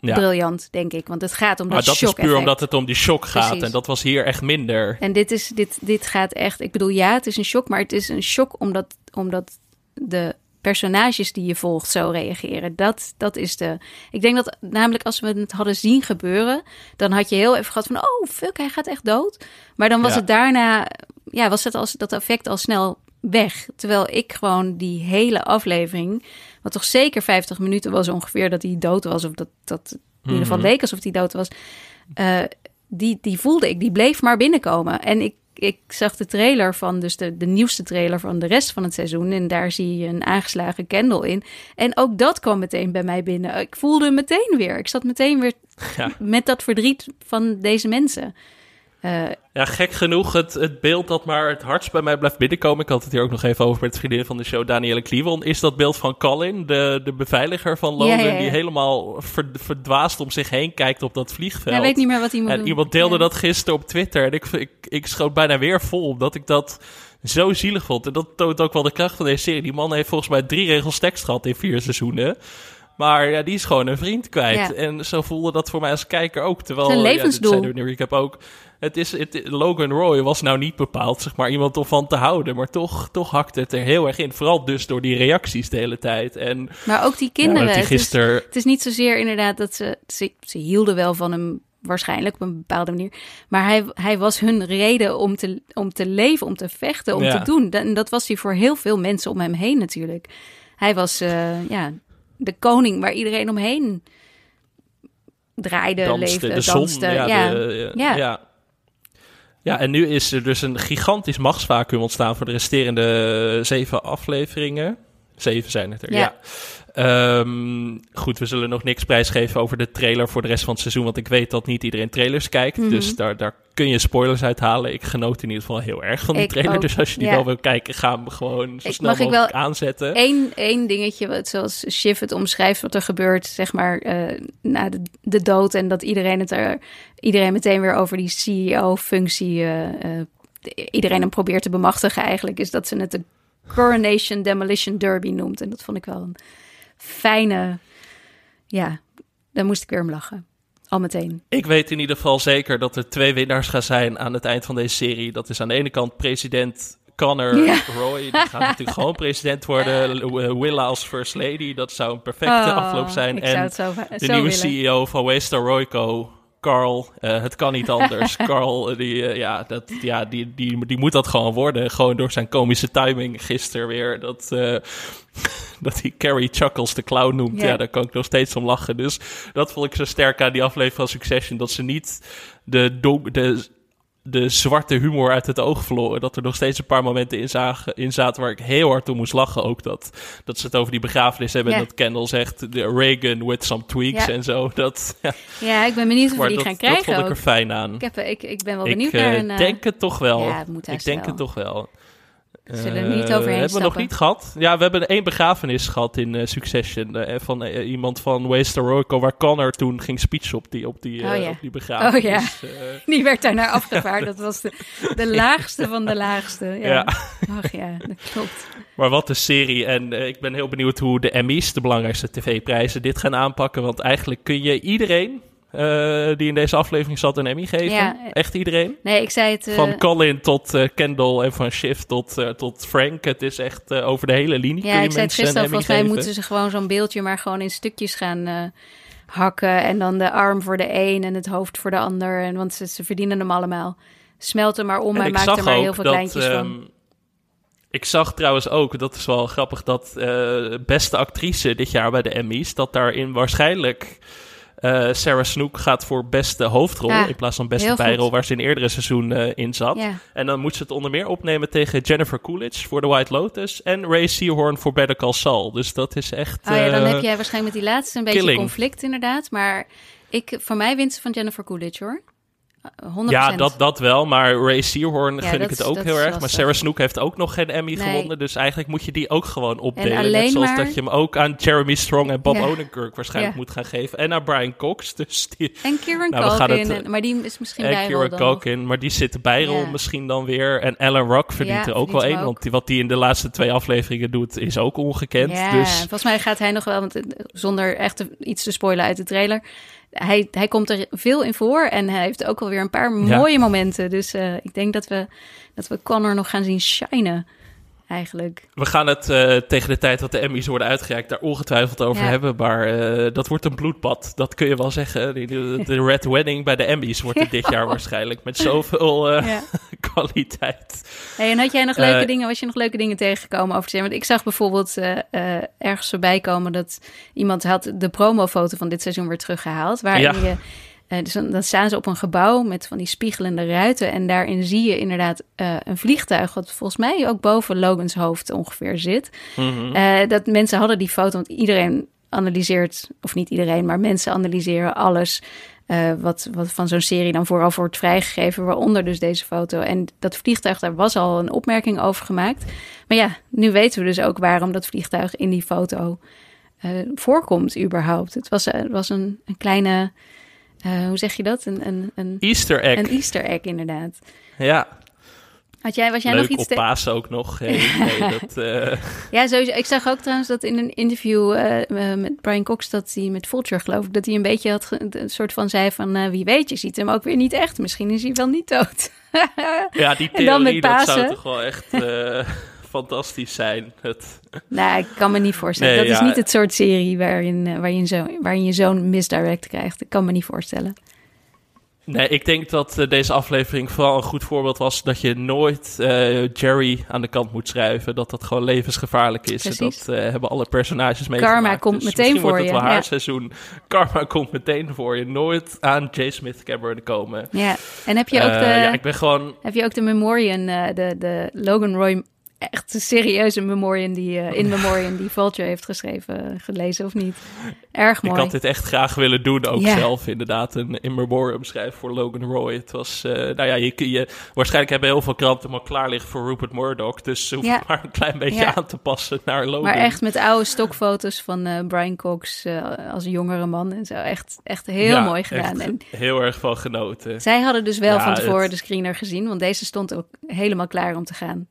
ja. briljant, denk ik. Want het gaat om dat Maar dat is puur omdat het om die shock gaat. Precies. En dat was hier echt minder. En dit, is, dit, dit gaat echt... Ik bedoel, ja, het is een shock, maar het is een shock omdat, omdat de personages die je volgt zo reageren. Dat, dat is de... Ik denk dat namelijk als we het hadden zien gebeuren... dan had je heel even gehad van... oh, fuck, hij gaat echt dood. Maar dan was Ja. het daarna... Ja, was het als, dat effect al snel weg. Terwijl ik gewoon die hele aflevering... wat toch zeker 50 minuten was ongeveer dat hij dood was... of dat, dat in ieder geval Mhm. leek alsof hij dood was... eh, die, die voelde ik, die bleef maar binnenkomen. En ik, ik zag de trailer van, dus de, de nieuwste trailer van de rest van het seizoen. En daar zie je een aangeslagen Kendall in. En ook dat kwam meteen bij mij binnen. Ik voelde hem meteen weer. Ik zat meteen weer Ja. met dat verdriet van deze mensen. Ja, gek genoeg, het, het beeld dat maar het hardst bij mij blijft binnenkomen. Ik had het hier ook nog even over met vriendin van de show, Danielle Cleveland. Is dat beeld van Colin, de, de beveiliger van Logan, Ja, ja, ja. die helemaal ver- verdwaasd om zich heen kijkt op dat vliegveld. hij weet niet meer wat hij moet En doen. iemand deelde dat gisteren op Twitter. En ik, ik, ik schoot bijna weer vol, omdat ik dat zo zielig vond. En dat toont ook wel de kracht van deze serie. Die man heeft volgens mij drie regels tekst gehad in vier seizoenen. Maar ja, die is gewoon een vriend kwijt. Ja. En zo voelde dat voor mij als kijker ook. Terwijl, Zijn ja, dit levensdoel. zei de recap ook. Het is, het, Logan Roy was nou niet bepaald zeg maar, iemand om van te houden. Maar toch, toch hakte het er heel erg in. Vooral dus door die reacties de hele tijd. En Maar ook die kinderen. die het is- gisteren... Het is niet zozeer inderdaad dat ze, ze, ze hielden wel van hem waarschijnlijk op een bepaalde manier. Maar hij, hij was hun reden om te, om te leven, om te vechten, om Ja. te doen. En dat was hij voor heel veel mensen om hem heen natuurlijk. Hij was eh, ja, de koning waar iedereen omheen draaide, danste, leefde, de zon. danste. Ja, ja. de- Ja. ja. Ja. en nu is er dus een gigantisch machtsvacuum ontstaan voor de resterende zeven afleveringen. Zeven zijn het er, ja. Ja. Ehm, goed, we zullen nog niks prijsgeven over de trailer voor de rest van het seizoen, want ik weet dat niet iedereen trailers kijkt. Mhm. Dus daar, daar kun je spoilers uithalen. Ik genoot in ieder geval heel erg van die Ik trailer. ook, Dus als je die ja. wel wil kijken, ga hem gewoon zo Ik- snel mag ik wel aanzetten. Eén, één dingetje, wat, zoals Shiv het omschrijft, wat er gebeurt, zeg maar, eh, na de, de dood. En dat iedereen het er, iedereen meteen weer over die CEO-functie, eh, eh, de- iedereen hem probeert te bemachtigen eigenlijk, is dat ze het de Coronation Demolition Derby noemt. En dat vond ik wel een fijne, ja, daar moest ik weer om lachen. Al meteen. Ik weet in ieder geval zeker dat er twee winnaars gaan zijn aan het eind van deze serie. Dat is aan de ene kant president Connor Ja. Roy. Die gaat natuurlijk [LAUGHS] gewoon president worden. Eh, Willa als first lady. Dat zou een perfecte Oh, afloop zijn. En zo, de zo nieuwe willen. CEO van Waystar Royco, Carl. eh, het kan niet anders. [LAUGHS] Carl, eh, die, ja, dat, ja, die, die, die moet dat gewoon worden. Gewoon door zijn komische timing gisteren weer. Dat, [LAUGHS] dat hij Carrie Chuckles de clown noemt. Ja. Ja. daar kan ik nog steeds om lachen. Dus dat vond ik zo sterk aan die aflevering van Succession. Dat ze niet de, de, de zwarte humor uit het oog verloren. Dat er nog steeds een paar momenten in, zagen, in zaten waar ik heel hard om moest lachen. Ook dat, dat ze het over die begrafenis hebben. En dat Kendall zegt, de Reagan with some tweaks en zo. Dat, ja, Ja, ik ben benieuwd of we die dat, gaan dat krijgen vond ik ook. er fijn aan. Ik, heb, ik, ik ben wel Ik benieuwd eh, naar een... eh, denk het toch wel. ja, het moet ik denk wel. het toch wel. Zullen we Eh, niet overheen Hebben we nog niet gehad? Ja, we hebben één begrafenis gehad in eh, Succession. eh, van eh, iemand van Royco, waar Connor toen ging speechen op die, op die, eh, Oh ja. op die begrafenis. Oh ja. Eh, [LAUGHS] Die werd daarnaar afgevaard. Dat was de, de [LAUGHS] laagste van de laagste. Ja. Ja. Ach ja, dat klopt. maar wat een serie. En eh, ik ben heel benieuwd hoe de Emmys, de belangrijkste tv-prijzen, dit gaan aanpakken. Want eigenlijk kun je iedereen eh, die in deze aflevering zat een Emmy geven. Ja. Echt iedereen. Nee, ik zei het... eh, Van Colin tot eh, Kendall en van Shiv tot, eh, tot Frank. Het is echt eh, over de hele linie kun ja, ik zei het gisteren. Volgens mij geven. moeten ze gewoon zo'n beeldje maar gewoon in stukjes gaan eh, hakken. En dan de arm voor de een en het hoofd voor de ander. En, want ze, ze verdienen hem allemaal. Smelt er maar om en, zag er maar heel veel dat, kleintjes van. ehm, ik zag trouwens ook, dat is wel grappig, dat eh, beste actrice dit jaar bij de Emmys, dat daarin waarschijnlijk eh, Sarah Snook gaat voor beste hoofdrol Ja, in plaats van beste bijrol, waar ze in eerdere seizoen eh, in zat. Ja. En dan moet ze het onder meer opnemen tegen Jennifer Coolidge voor The White Lotus en Ray Seahorn voor Better Call Saul. Dus dat is echt... Oh ja, dan eh, heb jij waarschijnlijk met die laatste een beetje killing. conflict inderdaad. Maar ik, voor mij wint ze van Jennifer Coolidge hoor. 100%. Ja, dat, dat wel. Maar Ray Seahorn Ja, gun ik het ook heel erg. Maar. Sarah Snook heeft ook nog geen Emmy Nee. gewonnen. Dus eigenlijk moet je die ook gewoon opdelen. alleen Net zoals maar- dat je hem ook aan Jeremy Strong en Bob Ja. Odenkirk waarschijnlijk Ja. moet gaan geven. En aan Brian Cox. [LAUGHS] Dus die, En Kieran Nou, Culkin, het, eh, maar die is misschien en Kieran nog. Culkin. Maar die zit de bijrol misschien dan weer. En Alan Rock verdient er ook wel verdient hem Want die, wat hij in de laatste twee afleveringen doet, is ook ongekend. Ja, Dus volgens mij gaat hij nog wel, want, eh, zonder echt iets te spoilen uit de trailer. Hij, hij komt er veel in voor en hij heeft ook alweer een paar Ja. mooie momenten. Dus eh, ik denk dat we, dat we Connor nog gaan zien shinen, eigenlijk. we gaan het eh, tegen de tijd dat de Emmys worden uitgereikt daar ongetwijfeld over Ja. hebben. Maar eh, dat wordt een bloedbad. Dat kun je wel zeggen. De, de- de Red Wedding bij de Emmys wordt [LAUGHS] het dit jaar waarschijnlijk. Met zoveel eh, Ja. [LAUGHS] kwaliteit. Hey, en had jij nog leuke dingen, was je nog leuke dingen tegengekomen over serie? Want ik zag bijvoorbeeld ergens voorbij komen dat iemand had de promofoto van dit seizoen weer teruggehaald. Waarin Ja. je, eh, dus dan, dan staan ze op een gebouw met van die spiegelende ruiten. En daarin zie je inderdaad eh, een vliegtuig, wat volgens mij ook boven Logans hoofd ongeveer zit. Mhm. Eh, dat mensen hadden die foto, want iedereen analyseert, of niet iedereen, maar mensen analyseren alles wat, wat van zo'n serie dan vooral wordt vrijgegeven, waaronder dus deze foto. En dat vliegtuig, daar was al een opmerking over gemaakt. Maar ja, nu weten we dus ook waarom dat vliegtuig in die foto voorkomt überhaupt. Het was, was een, een kleine, eh, hoe zeg je dat? Een, een, een, Easter egg. een easter egg inderdaad. ja, Had jij, was jij leuk nog iets op te- Pasen ook nog. [LAUGHS] Hey, nee, dat, eh, Ja, sowieso. Ik zag ook trouwens dat in een interview eh, met Brian Cox, dat hij met Vulture geloof ik, dat hij een beetje had, een soort van zei van, wie weet, je ziet hem ook weer niet echt. Misschien is hij wel niet dood. ja, die [LAUGHS] theorie, dat zou toch wel echt [LAUGHS] fantastisch zijn. Het, nou, ik kan me niet voorstellen. Nee, dat is niet het soort serie waarin, eh, waarin, zo, waarin je zo'n misdirect krijgt. Ik kan me niet voorstellen. Nee, ik denk dat eh, deze aflevering vooral een goed voorbeeld was dat je nooit eh, Jerry aan de kant moet schrijven. Dat dat gewoon levensgevaarlijk is. En dat eh, hebben alle personages meegemaakt. Karma komt Dus meteen voor je, haar ja. seizoen. Karma komt meteen voor je. Nooit aan J. Smith Cameron komen. Ja, en heb je ook de, ja, ik ben gewoon... heb je ook de memoriam, eh, de, de Logan Roy, echt een serieuze memoriam die, eh, in memoriam die Vulture heeft geschreven, eh, gelezen of niet? Erg mooi. Ik had dit echt graag willen doen, ook zelf inderdaad. Een in memoriam schrijven voor Logan Roy. Het was, eh, nou ja, je, je, waarschijnlijk hebben heel veel kranten hem al klaar liggen voor Rupert Murdoch. Dus ze hoeft Ja. maar een klein beetje aan te passen naar Logan. Maar echt met oude stokfoto's van Brian Cox als jongere man en zo. Echt, echt heel Ja, mooi gedaan. En heel erg van genoten. zij hadden dus wel Ja, van tevoren het- de screener gezien, want deze stond ook helemaal klaar om te gaan.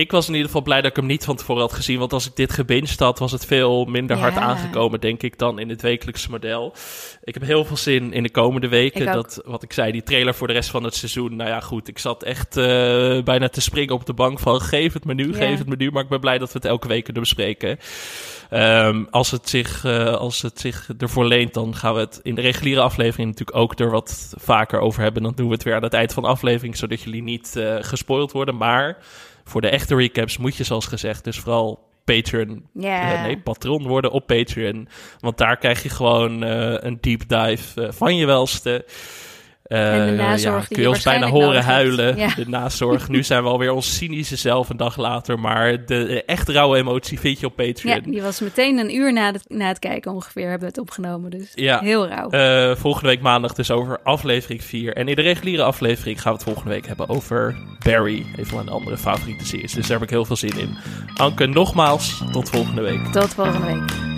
Ik was in ieder geval blij dat ik hem niet van tevoren had gezien. Want als ik dit gebinged had, was het veel minder hard aangekomen, denk ik, dan in het wekelijkse model. Ik heb heel veel zin in de komende weken. Dat, wat ik zei, die trailer voor de rest van het seizoen. Nou ja, goed. Ik zat echt eh, bijna te springen op de bank van geef het menu, Ja. geef het menu. Maar ik ben blij dat we het elke week kunnen bespreken. Ehm, als, het zich, eh, als het zich ervoor leent, dan gaan we het in de reguliere aflevering natuurlijk ook er wat vaker over hebben. Dan doen we het weer aan het eind van de aflevering, zodat jullie niet eh gespoild worden. Maar voor de echte recaps moet je, zoals gezegd, dus vooral Patreon, eh, nee, patron worden op Patreon. Want daar krijg je gewoon eh, een deep dive eh, van je welste. Uh, en de eh, ja, kun je ons bijna horen huilen. Ja. De nazorg. nu zijn we alweer ons cynische zelf een dag later. Maar de echt rauwe emotie vind je op Patreon. Ja, die was meteen een uur na, na het kijken ongeveer hebben we het opgenomen. Dus heel rauw. Eh, volgende week maandag dus over aflevering 4. En in de reguliere aflevering gaan we het volgende week hebben over Barry. Een van mijn andere favoriete series. Dus daar heb ik heel veel zin in. Anke, nogmaals, tot volgende week. Tot volgende week.